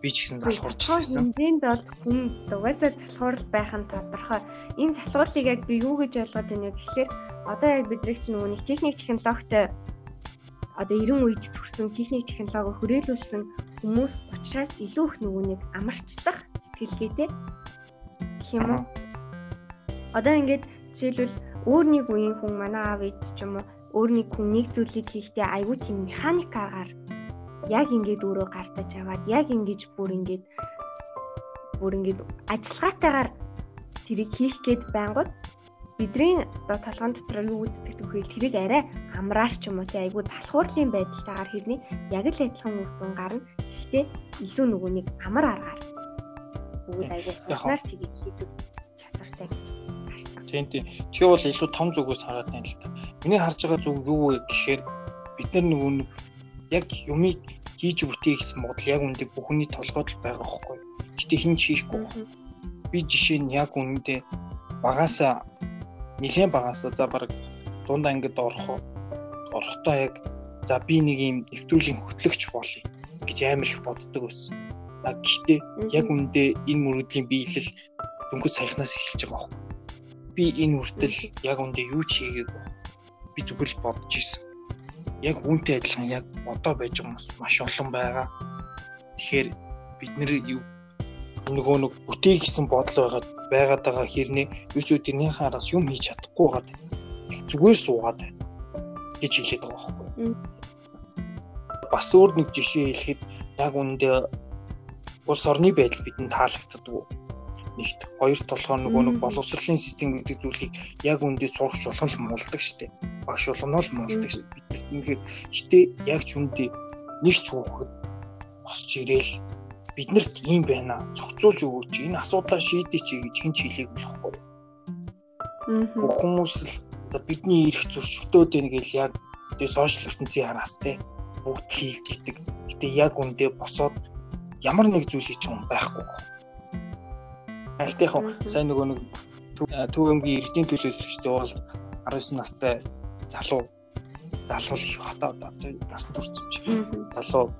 Би ч гэсэн залхуурч байсан. Хэмжээнд бол хүн угаасаа залхуур байх нь тодорхой. Энэ залхуурлыг яг би юу гэж ойлгоод байна вэ гэхээр одоо яг бидний чинь нөгөө техник технологитой одоо 90 үед төрсэн техник технологи хүрээлүүлсэн хүмүүс учраас илүү их нөгөө нэг амарчлах сэтгэлгээтэй гэх юм уу. Одоо ингээд жишээлбэл өөр нэг үеийн хүн манай аав ээж ч юм уу өөр нэг хүн нэг зүйлийг хийхдээ аюу тийм механикаагаар яг ингээд өөрөө гартаж аваад яг ингэж бүр ингээд бүр ингээд ажиллагаатайгаар тэрийг хийх гээд байнгут бидний одоо толгойн дотор юу үздэг төхөөл тэрийг арай амраар ч юм уу тий айгу залхуурлын байдалтайгаар хэрний яг л адилхан үр дүн гарна. Гэхдээ илүү нөгөө нэг амар аргаар бүгд айгу хуснаар тгийж шийдэх чадвартай гэж харсан. Тийм тийм. Чи бол илүү том зүгээс хараад байна л та. Миний харж байгаа зүг юу вэ гэхээр бид нар нөгөө нэг яг юмыг хийж бүтээ гэсэн бодол яг үндэ бүхний толгойд л байгаа байхгүй. Гэтэ хин ч хийхгүй. Би жишээ нь яг үндэ багаасаа нэлээд багасаа за баг дундаа ингээд орох орохдоо яг за би нэг юм нэвтрүүлгийн хөтлөгч болъё гэж амар их боддог байсан. А гэхдээ яг үндэ энэ мөрөдлийн биелэл дөнгөж саяхнаас эхэлж байгаа байхгүй. Би энэ хүртэл яг үндэ юу ч хийгээгүй байна. Би зүгээр л бодож исэн. Яг үүнтэй адилхан яг одоо байж байгаа хүмүүс маш олон байгаа. Тэгэхээр бид нэр нөгөө нэг бүтээх гэсэн бодол байгаад байгаад байгаа хэрнээ юу ч тэрнийхээ араас юм хийж чадахгүй гад зүгээр суугаад байна гэж хэлээд байгаа байхгүй. Бас өөр нэг жишээ хэлэхэд яг үүндээ улс орны байдал бидэнд таалагддаг. Нэгт хоёр толгой нөгөө нэг боловсролын систем гэдэг зүйлийг яг үндэ сурах болгон л муулдаг штеп. Багш болгоно л муулдаг штеп. Бид тэгэхээр гэтээ яг ч үндэ нэг ч хүүхэд босч ирээл биднэрт ийм байна. Цогцолж өгөөч. Энэ асуудлаа шийдээч гэж хэн ч хэлээг болохгүй. Бүх хүмүүс л за бидний эрх зөрчигдөөд байна гэж яг тэгээ сошиал ертөнцийн хараас те бүгд хийлж идэг. Гэтэ яг үндэ босоод ямар нэг зүйл байгаа юм байхгүй. Альтайхан сайн нөгөө нэг төвөмгийн эрдийн төлөөлөгчтэй бол 19 настай залуу залуу их хата одоо хүрсэн юм шиг. Залуу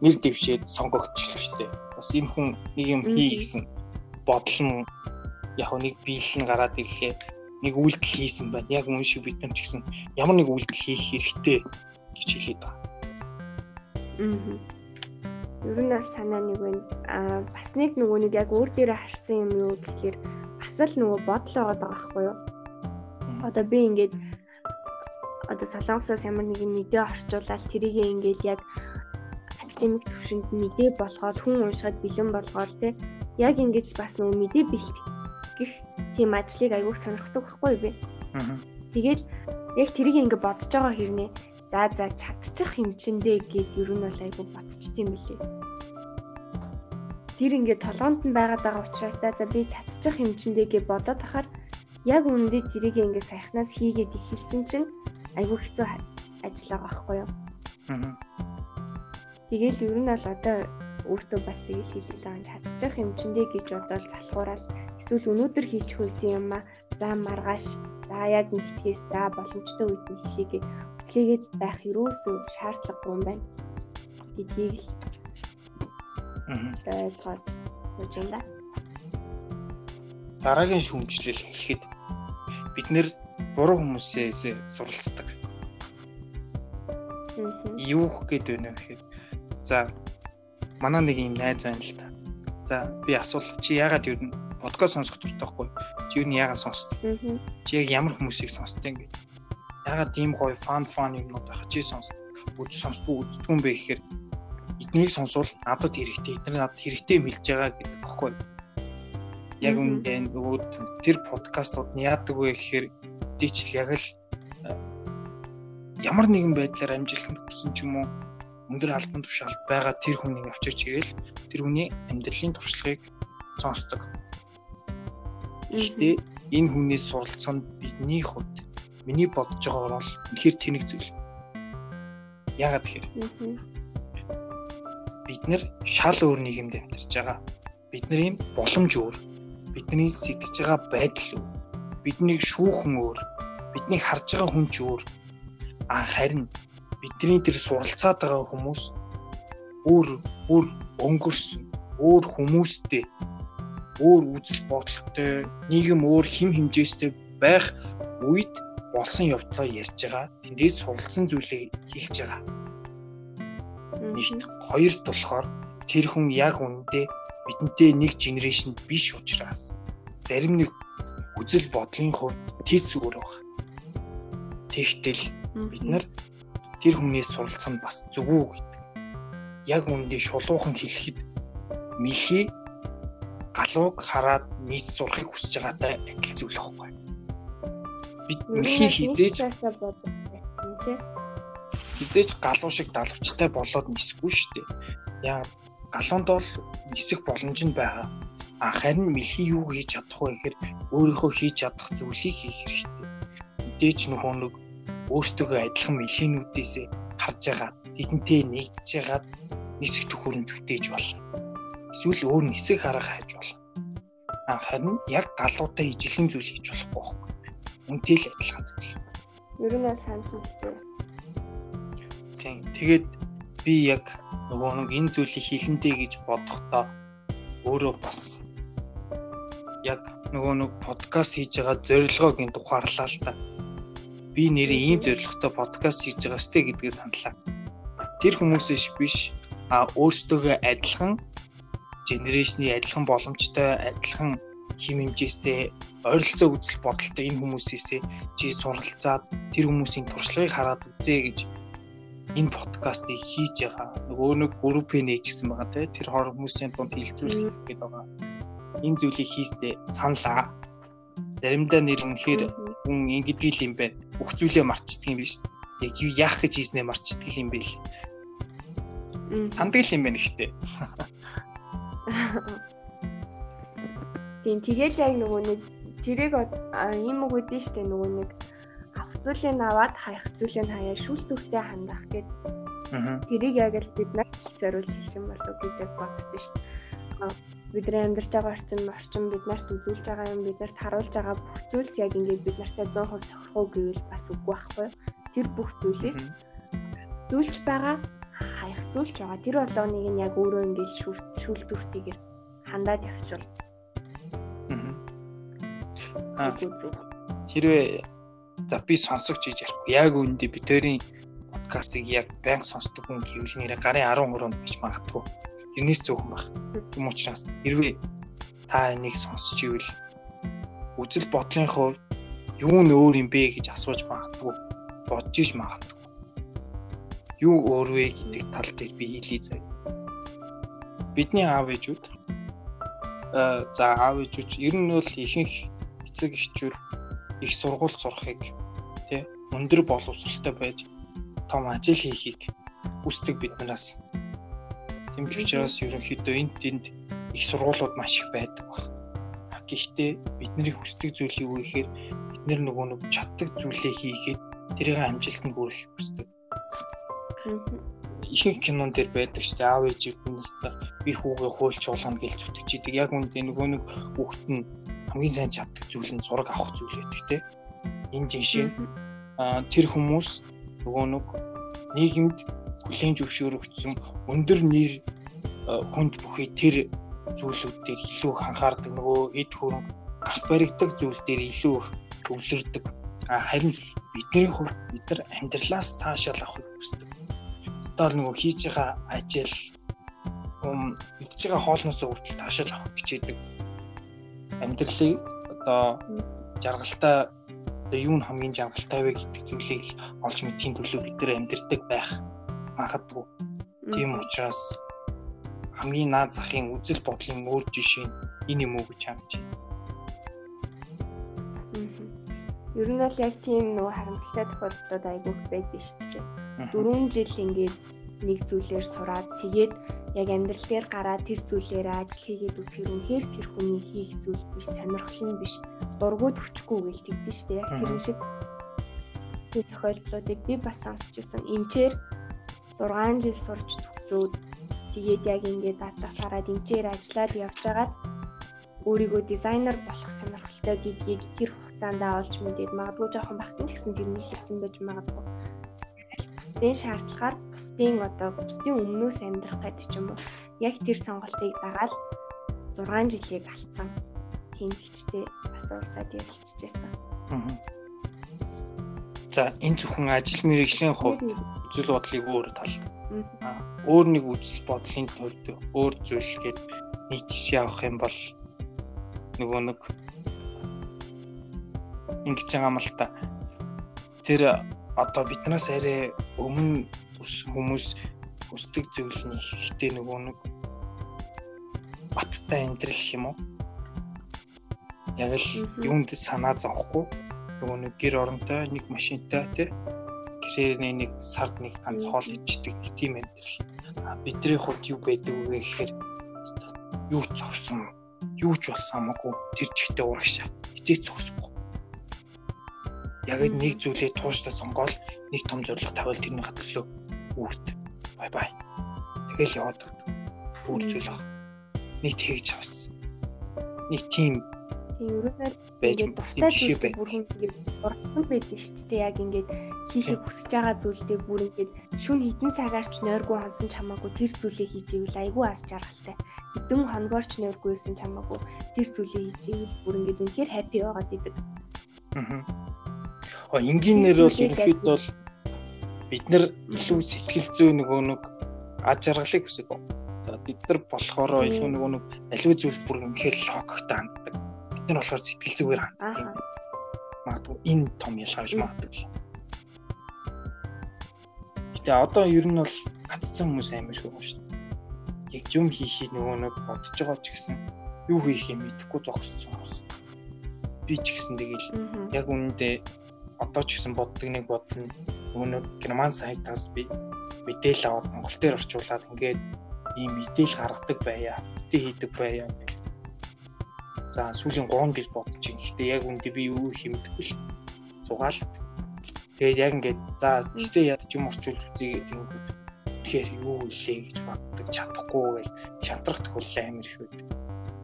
нэр дэвшээд сонгогдчихлоо шүү дээ. Бас энэ хүн нэг юм хий гэсэн бодол нь яг нэг биелэл нь гараад ирлээ. Нэг үйлдэл хийсэн байна. Яг үн шиг бид нар ч гэсэн ямар нэг үйлдэл хийх хэрэгтэй гэж хэлээд байгаа. Аа. Ер нь бас санаа нэг байна. Аа бас нэг нөгөө нэг яг өөр дээрээ харсан юм юу гэхээр бас л нөгөө бодол байгаа байхгүй юу? Одоо би ингээд одоо солонгосоос ямар нэгэн мэдээ орчуулаад тэрийг ингээд яг академик төвшөнд мэдээ болгоод хүн уншихад бэлэн болгоод те яг ингэж бас нөгөө мэдээ бэлтгэх тийм ажлыг аягүй сонирхдаг байхгүй би. Тэгээд яг тэрийг ингэ бодож байгаа хэрнээ за за чадчих хэмчэндээ гэд ер нь бол аягүй бодчихдээ мөлий. Тэр ингэ толгоонд нь байгаад байгаа учраас за за би чадчих хэмчэндээ гэж бодоод тахаар яг үнэндээ тэрийг ингэ саяхнаас хийгээд ихэлсэн чинь аягүй хэцүү ажил байгаа байхгүй юу? Аа Тэгэл ер нь бол одоо өөртөө бас тэгэл хийлээ. Заан чадчих хэмжиндээ гэж бодоод залхуураад эсвэл өнөөдөр хийчих байсан юм а за маргааш. За яг нэгтгэхээс за боломжтой үед нь хийхийг хэлгээд байх юусоо шаардлагагүй юм байна. Гэдгийг л ойлгоод сууж юм да. Дараагийн шүүмжлэл хэлэхэд бид нэр буруу хүмүүсээс суралцдаг. Юу гээд байна вэ гэхээр За манай нэг юм найз байна л та. За би асуул чи яагаад юу подкаст сонсох байхгүй? Чи юу яагаад сонсдог? Чи яг ямар хүмүүсийг сонсдог юм бэ? Яагаад ийм гоё фан фан юмнууд байх чи сонсдог? Үз сонсдгүй үздэггүй юм бэ гэхээр эднийг сонсвол надад хэрэгтэй, эдгээр надад хэрэгтэй мэлж байгаа гэдэг багхгүй. Яг үндэ нөгөө тэр подкастууд нь яадаг вэ гэхээр дийчл яг л ямар нэгэн байдлаар амжилтанд хүрсэн ч юм уу өндөр албан тушаалд байгаа тэр хүнийг авчирч ирээл тэр хүний амьдралын туршлагыг сонсдог. Гэхдээ энэ хүнээс суралцсан бидний хувьд миний бодож байгаагаар бол үнэхээр тэнэг зүйл. Яагаад тэгэхээр бид нэр шал өөр нийгэмд амьдарч байгаа. Бидний боломж өөр. Бидний сэтгэж байгаа байдал өөр. Биднийг шүүхэн өөр. Биднийг харж байгаа хүн ч өөр. А харин бидний тэр суралцаад байгаа хүмүүс өөр өөр өнгөрсөн өөр хүмүүстэй өөр үзэл бодолтой нийгэм өөр хим хэмжээстэй байх үед болсон явдлаа ярьж байгаа. Тэндээс суралцсан зүйлийг хэлж байгаа. Нэгт хоёрт болохоор тэр хүн яг үнэндээ бидэнтэй нэг генерашн биш учраас зарим нэг үзэл бодлын хувь тийс өөр баг. Тэгтэл бид нар тэр хүнээс суралцсан бас зүгүү гэдэг. Яг үнэндээ шулуухан хэлэхэд мэлхий галууг хараад нийс сурахыг хүсэж байгаатай адил зүйл байхгүй. Бид мэлхий хизээж хизээж галуу шиг далавчтай болоод нисэхгүй шүү дээ. Яа галуунд бол нисэх боломж нь байгаа. А харин мэлхий юу хийж чадах вэ гэхээр өөрийнхөө хийж чадах зүйлийг хийх хэрэгтэй. Мэдээж нөгөө нэг өөртөөгөө адилхан мэлхийнүүдээс харж байгаа тэдэнтэй нэгдэж байгаад нисэх төхөөрөмж бүтээж болно. Эсвэл өөр нисэх арга хайж болно. Харин яг галуутай ижлэн зүйл хийж болохгүй байхгүй. Үнтэй л адилхан зүйл. Ер нь санал Тийм. Тэгээд би яг нөгөө нэг энэ зүйлийг хилэндээ гэж бодохдоо өөрөө бас яг нөгөө нэг подкаст хийж байгаа зорилгоог энэ тухаарлаа л та би нэрээ ийм зорилготой подкаст хийж байгаа сте гэдгийг саналаа. Тэр хүмүүсээс биш а өөрсдөө адилхан генерашны адилхан боломжтой адилхан хим хэмжээстэй ойролцоо үзэл бодолтой энэ хүмүүсээсээ чи суралцаад тэр хүмүүсийн туршлагыг хараад үзээ гэж энэ подкастыг хийж байгаа. Нөгөө нэг группээ нээчихсэн байгаа те. Тэр хор хүмүүсийн дунд хилцүүлэх гээд байгаа. Энэ зүйлийг хийснээр саналаа. Заримдаа нэр үнэхээр хүн ингэдэг юм байна. Бүх зүйлээ марчдаг юм биш. Яг юу яах гэж хийснээ марчдаг юм бэ л. Санддаг юм байна гэхдээ. Тийм тэгэл яг нөгөө нэг тэрийг ийм үг өгдөө штэ нөгөө нэг зүйлийг аваад хаях зүйлийг хаяа шүүл төртэй хандах гэд. Тэрийг яг л бид нар зориулж юм болов гэж боддоо дээ. Бидний амьдарч байгаа орчин орчин бид нарт үзүүлж байгаа юм бид нарт харуулж байгаа бүх зүйлс яг ингээд бид нартай 100% тохирох уу гэвэл бас үгүй байхгүй. Тэр бүх зүйлээс зүйлж байгаа хаях зүйлж байгаа. Тэр болгоныг нь яг өөрөө ингээд шүүл төртэйгээр хандаад явчихвал. Хэрвээ За би сонсогч гэж ярихгүй. Яг үүндээ би тэрийн подкастыг яг банк сонсдог хүн гэвэл нэрээ гарын 13-нд бич магадгүй. Тэрнээс зөвхөн баг. Юм учраас хэрвээ та энийг сонсч ивэл үзэл бодлын хувьд юу нь өөр юм бэ гэж асууж магадгүй. Бодож иш магадгүй. Юу өөр вэ гэдэг тал дээр би хэлий заяа. Бидний аав ээжүүд э за аав ээжүүд ер нь бол ихэнх эцэг эхчүүд их сургууль сурахыг тий өндөр боловсралтай байж том ажил хийхийг хүсдэг биднээс. Тэмч учраас ерөнхийдөө энд тэнд их сургуулиуд маш их байдаг баг. Гэхдээ бидний хүсдэг зүйл юу гэхээр бид нар нөгөө нэг чаддаг зүйлээ хийгээд тэрийг амжилтанд хүрэхийг хүсдэг. Ихэнх кинон дээр байдаг шүү дээ. Аав ээжүүднээс би хүүгээ хуульч болгоно гэж зүтгэж идэг. Яг үүндээ нөгөө нэг хүүхэд нь хамгийн сайн чаддаг зүйл нь зураг авах зүйл байдаг те. Энэ жишээ тэр хүмүүс нөгөө нэг нийгэмд хүлийн зөвшөөрөгдсөн өндөр нэр хүнд бүхий тэр зүйлүүд дээр илүү анхаардаг нөгөө эд хөрөнгө арт баригдаг зүйл дээр илүү их төвлөрдөг. Харин бидний хувьд бид нар амьдралаас таашаал авахыг хүсдэг. Стал нөгөө хийж байгаа ажил ум идж байгаа хоолноос хүртэл таашаал авах хичээдэг амьдралыг одоо жаргалтай одоо юу нь хамгийн жаргалтай вэ гэдэг зүйлийг олж мэдхийн төлөө бид нэр амьдрдаг байх магадгүй. Тийм учраас хамгийн наад захын үзэл бодлын өөр жишээ нь энэ юм уу гэж харж байна. Ер нь бол яг тийм нөгөө харамсалтай тохиолдлууд айгүйх байдаг шүү дээ. Дөрвөн жил ингээд нэг зүйлээр сураад тэгээд яг амьдрал дээр гараад тэр зүйлээр ажил хийгээд үзэхэр үнэхээр тэр хүний хийх зүйл биш сонирхол нь биш. Дургуй төвчгүй гэл тэгдэж штэ. Яг тэр шиг тэр тохиолдлуудыг би бас сонсч ирсэн эмчээр 6 жил сурч төгсөөд тэгээд яг ингээд дадлах гараад эмчээр ажиллаад явж байгаад өөрийгөө дизайнер болох сонирхолтой гэдгийг тэр хугацаанд олж мэдээд магадгүй жоохон багтан ч гэсэн тэр нийлэрсэн байж магадгүй бусдын шаардлагаар бусдын одоо бусдын өмнөөс амьдрах гэдэг ч юм уу яг тэр сонголтыг дагаад 6 жилийг алдсан тийм хичтэй бас уулзаад ярилцчихсан. За энэ зөвхөн ажил мэргэжлийн хувьд үзэл бодлыг өөр тал. Өөр нэг үзэл бодлын төвд өөр зүйл гээд жишээ авах юм бол нөгөө нэг ингэж байгаа юм л та. Тэр одоо биднээс арай өмнө хүмүүс хүсдэг нь ихтэй нөгөө нэг баттай амьдрал юм уу? Яг л юунд санаа зовхгүй? Нөгөө нэг гэр оронтой нэг машинтай тий гэрээний нэг сард нэг ганц хоол ичдэг тийм амьдрал. А бидний хувьд юу байдаг вэ гэхээр юу ч зовсон юу ч болсон хамаагүй тэр чигтээ урагшаа. Хизээ зогсохгүй яг нэг зүйлээ тууштай сонгоол нэг том зорилго тавиал тэрний хатлаа үүрт бай бай. Тэгэл яваад өөр зүйл ах. Нэг тэгж авсан. Нэг тийм өрөөнөр байж дуртай зүйл бүр хүн тэгээд дурдсан байдаг шүү дээ. Яг ингээд хийхийг хүсэж байгаа зүйлдээ бүр ингээд шүн хідэн цагаарч нойргүй хансан ч хамаагүй тэр зүйлээ хийж ивэл айгүй аз жаргалтай. Хэдэн хоногоорч нойргүйсэн ч хамаагүй тэр зүйлээ хийж ивэл бүр ингээд үнэхээр хаппи байгаад идэг. Аа энгийнээр бол ерөнхийд бол бид нар илүү сэтгэл зүй нөгөө нэг аж аргалыг хүсэж байна. Бид нар болохоор илүү нөгөө нэг аливаа зүйл бүр үнэхээр логиктой ханддаг. Бид нар болохоор сэтгэл зүгээр ханддаг. Магадгүй энэ том ялгааж магадгүй. Гэтэ одоо ер нь бол гаццсан хүмүүс амар их байгаа шүү дээ. Яг юм хийхийг нөгөө нэг бодож байгаа ч гэсэн юу хийх юм мэдэхгүй зогссон хүмүүс. Би ч гэсэн тэгэл яг үнэндээ одоо ч гэсэн боддог нэг бодол нь нөгөө герман сайтаас би мэдээлэл аваад Монгол дээр орчуулад ингээд ийм мэдээлэл гаргадаг байя, битээ хийдэг байя гэх. За сүүлийн 3 жил бодож байна. Гэхдээ яг үндэ би юу юмдаггүй л сугаал. Тэгээд яг ингээд за гэхдээ ядч юм орчуулж үзье гэдэг юм. Тэгэхээр юу илээ гэж боддог чадахгүй гэл шантрах тохиолдол амар их байдаг.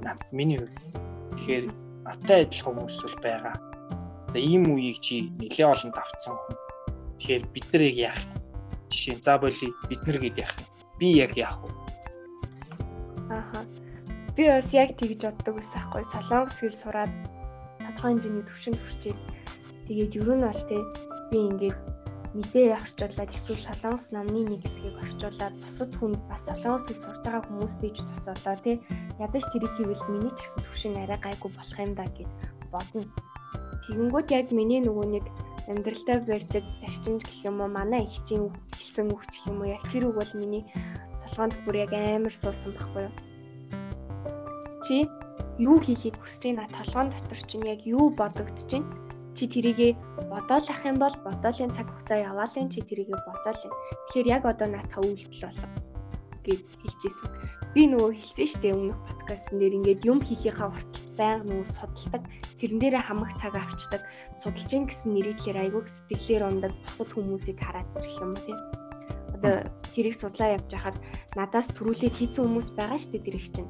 Наад миний хувьд. Тэгэхээр наттай адилхан хүмүүс бол байгаа. За ийм үеийг чи нэлээ олон давцсан. Тэгэхээр бид нар яах вэ? Жишээ за боли бид нар гээд яах вэ? Би яг яах вэ? Ааха. Би бас яг тэгж боддог ус аахгүй. Солонгос хэл сураад тодорхой хэмжээний төвшөнд хүрчээд тэгээд ер нь бол тэ би ингээд мэдээ орчуулад эсвэл солонгос номны нэг хэсгийг орчуулад бусад хүнд бас солонгосыг сурж байгаа хүмүүстэй ч тусаалаа тий ядаж тэрийг хийвэл миний ч гэсэн төвшин арай гайгүй болох юм да гэж бодно. Тэгэнгүүт яг миний нөгөө нэг амьдралдаа барьдаг зарчимж гэх юм уу манай их чинь хэлсэн үг гэх юм уу яг тэр үг бол миний толгоонд бүр яг амар суусан байхгүй юу. Чи юу хийхийг хүсэж байна толгоон дотор чинь яг юу бодогдож байна? Чи тэрийгэ бодоол ах юм бол бодоолын цаг хугацаа яваалын чи тэрийгэ бодоол. Тэгэхээр яг одоо наатаа үйлдэл болов гэж хэлчихсэн. Би нөгөө хэлсэн шүү дээ өмнөх подкастн дээр ингээд юм хийхийнхаа хүртэл байнга нөгөө судалдаг. Тэрэн дээрээ хамаг цаг авчдаг. Судалж ин гэсэн нэрийтлэр айгүй сэтгэлээр ундаг бусад хүмүүсийг хараад ч гэх юм тийм одоо тэрийг судлаа явж хахад надаас төрүүлээд хийсэн хүмүүс байгаа шүү дээ тэр их чинь.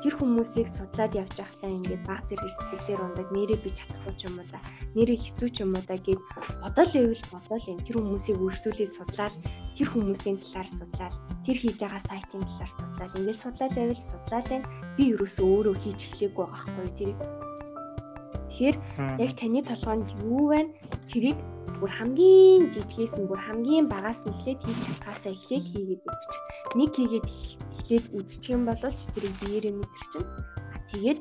Тэр хүмүүсийг судлаад явж байхдаа ингээд баг зэрэг сэтгэлээр ундаг нэрээ би чадахгүй ч юм уу да. Нэрээ хэцүү ч юм уу да гэд бодол ивэл бодол юм. Тэр хүмүүсийг үргэлжлүүлээд судлаад тэр хүмүүсийн талаар судлаад тэр хийж байгаа сайтын талаар судлаад ингээд судлаад байвал судлаад байна. Би ерөөсөө өөрөө хийж эхлэегүй байгаа хгүй тэрийг. Тэгэхээр яг таны толгойд юу байна? Тэрийг бүр хамгийн жижигээс нь бүр хамгийн багаас нь эхлээд хийж чадхаасаа эхлээл хийгээд үзчих. Нэг хийгээд эхлээд үзчих юм бол ч тэрийг биеэрээ мэдэрчин. Тэгээд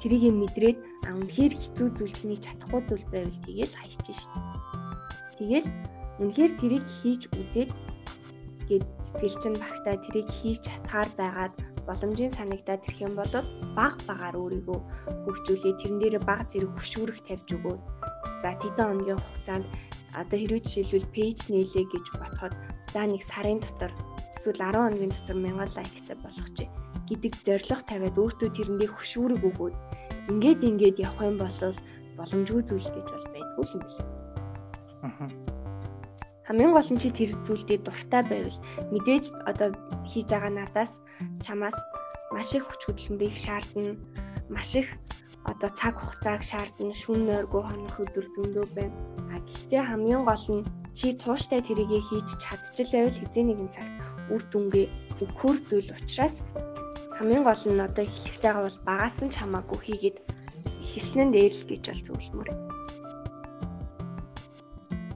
тэрийг мэдрээд а үнэхээр хэцүү зүйл чиний чадахгүй зүйл байвал тэгээл хайчих шин. Тэгэл үнэхээр тэрийг хийж үзээд гээд сэтгэл чинь багтаа тэрийг хийж чадхаар байгаад боломжийн санагдаад ирэх юм бол баг багаар өөрийгөө хөгжүүлээ тэрэн дээр баг зэрэг хөшүүрэх тавьж өгөө. За тэдэн хоногийн хугацаанд одоо хэрвээ жишээлбэл пэйж нээлээ гэж ботход за нэг сарын дотор эсвэл 10 хоногийн дотор 1000 лайктай болох чи гэдэг зорилго тавиад өөртөө тэрэндээ хөшүүрэг өгөөд ингээд ингээд явах юм бол боломжгүй зүйл гэж бол байдгүй юм биш. Аа. Хамгийн гол нь чи тэр зүйлдээ дуртай байвал мэдээж одоо хийж байгаа надаас чамаас маш их хүч хөдөлмөрийг шаардна. Маш их одоо цаг хугацааг шаардна шүн нойргүй хоног өдөр зөндөө байна. А гэхдээ хамгийн гол нь чи тууштай тэрийгэ хийж чадчихлаа байвал хизээ нэгэн цаг үр дүнгээ өгөхөр зүйл учраас хамгийн гол нь одоо эхлэж байгаа бол багаас нь чамаагүй хийгээд хэлсэн нь дээр л гэж бол зөвлөмөр.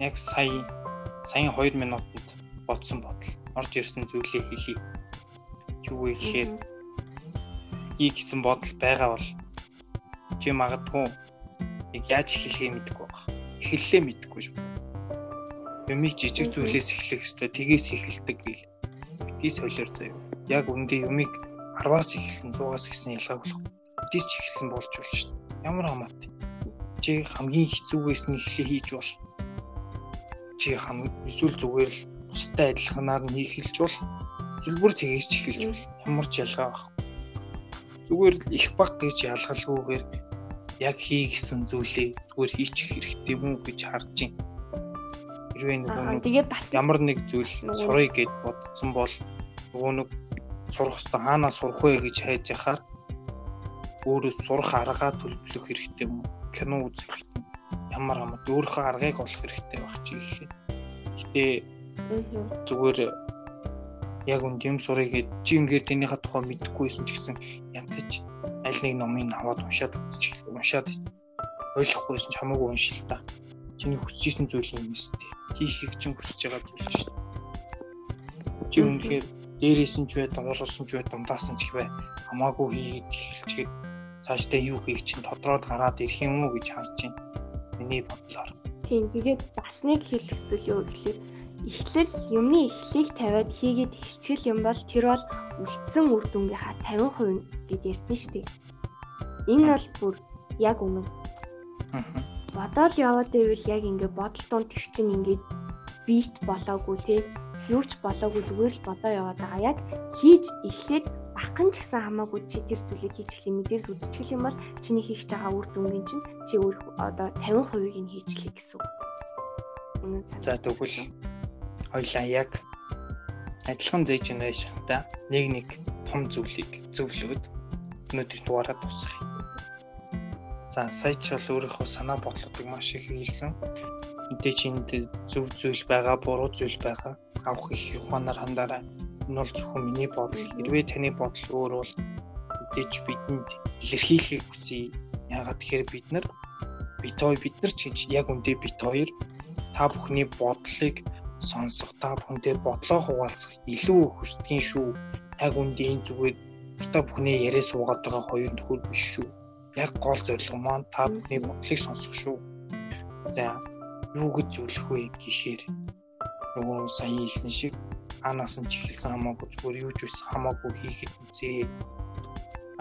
Яг сая саяын 2 минутанд бодсон бодол орж ирсэн зүйлээ хэлье. Юу вэ гэхээр ий гэсэн бодол байгаа бол чи магадгүй яг яаж эхлэхээ мэдэхгүй байх. Эхэллээ мэдэхгүй шүү. Юмыг жижиг зүйлээс эхлэх ёстой. Тгээс эхэлдэг гэл. Битгий солиор заяа. Яг үндэ юмыг 10-аас эхэлсэн 100-аас эхэлсэн ялгааг болох. Битгий ч эхэлсэн болж болно шүү. Ямар хамаатай. Чи хамгийн хэцүүгээс нь эхлээ хийж бол. Чи хам эсвэл зүгээр л бустай адилханаар нь хийх хэлж бол. Зөвлбөр тгээс ч эхэлж бол. Ямар ч ялгаа байхгүй зүгээр л их баг гэж ялгалгүйгээр яг хий гэсэн зүйлээ зүгээр хийчих хэрэгтэй мүү гэж харж байна. Хэрвээ нөгөө тэгээд бас ямар нэг зүйл сурыг гэд бодсон бол нөгөө нэг сурах хэвээр хаанаа сурах вэ гэж хайж яхаар өөрөө сурах аргаа төлөвлөх хэрэгтэй мүү? Кино үзэх хэрэгтэй. Ямар хамаа өөрийнхөө аргыг олох хэрэгтэй байх чи ихлээ. Гэтэ зүгээр яг үнд юм сурыг гэж чи ингээд энийхээ тухай мэдэхгүйсэн ч гэсэн янтаж аль нэг номыг аваад уншаад үзчих уншаад ойлгохгүйсэн ч хамаагүй уншил та. Чиний хүсэж исэн зүйл юм нэстэ. Хийхийг чинь хүсэж байгаа зүйл шүү дээ. Чи үнэхээр дээрээс нь ч бай, нь ч бай, дундаас нь ч их бай. Хамаагүй хийгээд эхэлчихэд цаашдаа юу хийх чинь тодроод гараад ирэх юм уу гэж харж байна. Миний бодлоор. Тийм. Тэгээд бас нэг хэлэх зүйл юу гэхээр эхлэл юмны эхлэлийг тавиад хийгээд эхэлчихэл юм бол тэр бол үлдсэн үр дүнгийнхаа 50% гэд ярьдэн шүү дээ. Энэ бол бүр яг үнэн. Бодоол яваад байвал яг ингээ бодол тунд тэр чинь ингээд бит болоогүй те юу ч болоогүй зүгээр л бодоо яваад байгаа. Яг хийж эхлээд баххан ч гэсэн хамаагүй чи тэр зүйлийг хийж эхлэх мэдээлэл үзчихэл юм бол чиний хийх байгаа үр дүнгийн чинь чи өөр одоо 50%-ийг нь хийчлээ гэсэн. За тэгвэл хоёлаа яг адилхан Z generation-та нэг нэг том зүйлийг зөвлөөд өнөөдөр дугаараа тусах юм. За сая ч бол өөрийнхөө санаа бодлуудыг маш их хэлсэн. Мэдээч энд зөв зүйл байгаа, буруу зүйл байгаа. Авах их ухаанаар хандаарай. Энэ бол зөвхөн миний бодол. Хэрвээ таны бодол өөр бол мэдээч бидэнд илэрхийлэхийг хүсье. Яагаад тэгэхээр бид нар бит хоёр бид нар ч гэж яг үндэ бит хоёр та бүхний бодлыг сонсох та бүхэндээ бодлоо хуваалцах илүү хүсдгийн шүү. Яг үндэ энэ зүгээр та бүхний яриа суугаад байгаа хоёр нөхөр биш шүү яг гол зорилго маань та бүхний бодлыг сонсох шүү. За юу гэж зөвлөх вэ гэхээр нөгөө сая хэлсэн шиг анаас нь ч ихэлсэн хамаагүй зүгээр юу ч биш хамаагүй хийхэд үзээ.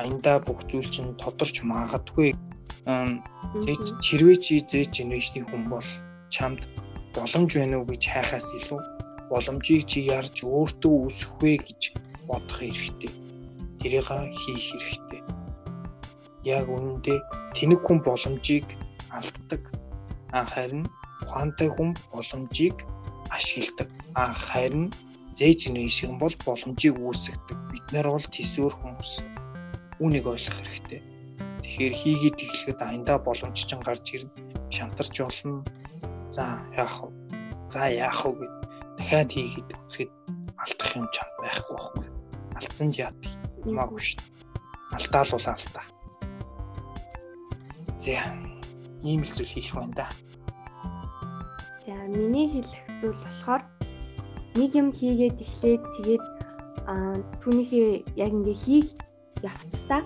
Аянда бүх зүйл чинь тодорч магадгүй. Хэрвээ чи зээ генерашны хүн бол чамд боломж байна уу гэж хайхаас илүү боломжийг чи ярж өөртөө үүсэх вэ гэж бодох хэрэгтэй. Тэрийг хийх хэрэгтэй яг үнэндээ тэнэг хүн боломжийг алддаг. Харин ухаантай хүн боломжийг ашигладаг. Харин зээж нээшин бол боломжийг үүсгдэг. Бид нар бол төсөөр хүмүүс. Үүнийг ойлгох хэрэгтэй. Тэгэхээр хийгээд эхлэхэд аяндаа боломж чинь гарч ирнэ. Шантарч болно. За яах вэ? За яах вэ гэд дахиад хийгээд үзэхэд алдах юм чам байхгүй байхгүй. Алдсан ч яад юмаагүй шүү дээ. Алдаал бол алдаа. За ийм л зүйл хийх байна да. За миний хэлэх зүйл болохоор нэг юм хийгээд эхлээд тэгээд аа түүнийхээ яг ингээ хийх явцдаа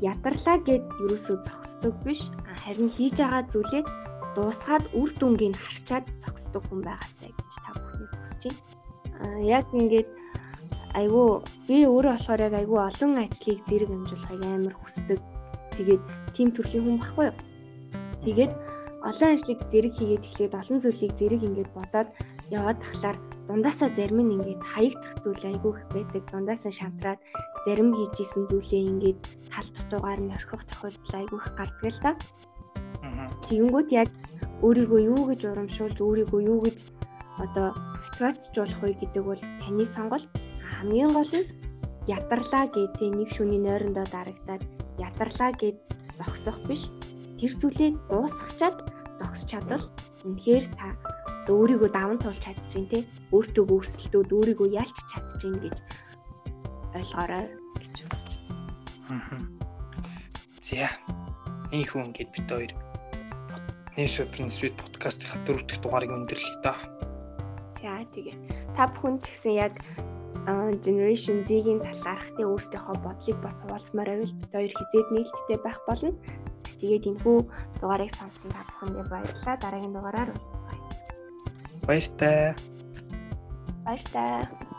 ядарлаа гэд юусоо зогсдог биш харин хийж байгаа зүйлээ дуусгаад үр дүнгийг харчаад зогсдог хүн байгаасай гэж та бүхнээс хүсэж байна. Аа яг ингээд айгүй би өөрөө болохоор яг айгүй олон ажлыг зэрэг амжуулахыг амар хүсдэг. Тэгээд тийм төрлийн хүн баггүй юу. Тэгээд олон ажлыг зэрэг хийгээд эхлээд олон зүйлийг зэрэг ингээд бодоод яваад тахлаар дундаасаа зарим нь ингээд хаягдах зүйл айгүй их байдаг. Дундаасаа шантраад зарим хийжсэн зүйлээ ингээд тал дутуугаар нь орхих тохиолдол айгүй их гардаг л да. Тэгэнгүүт яг өөрийгөө юу гэж урамшуулж өөрийгөө юу гэж одоо мотивацжуулах вэ гэдэг бол таны сонголт. Хамгийн гол нь ядарлаа гэдэг нэг шүний нойрондоо дарагдаад ядарлаа гэд зогсох биш тэр зүйлээ дуусгачаад зогсож чадвал үнэхээр та өөрийгөө даван туулж чадчихин те өөртөө өөрсөлтөө өөрийгөө ялч чадчихин гэж ойлгоорой гэж үзэж байна. За энэ хүн гээд бид хоёр Нэшэ Принцвит подкастын дөрөв дэх дугаарыг өндөрлөе та. За тэгээ. Та бүхэн ч гэсэн яг Generation Z-ийн талаарх тэ өөрсдийнхөө бодлыг бас хуваалцмаар байвал бид хоёр хизээд нээлттэй байх болно. Тэгээд энэхүү дугаарыг сонсон та бүхэндээ баярлалаа. Дараагийн дугаараар уулзъя. Баяртай. Баяртай.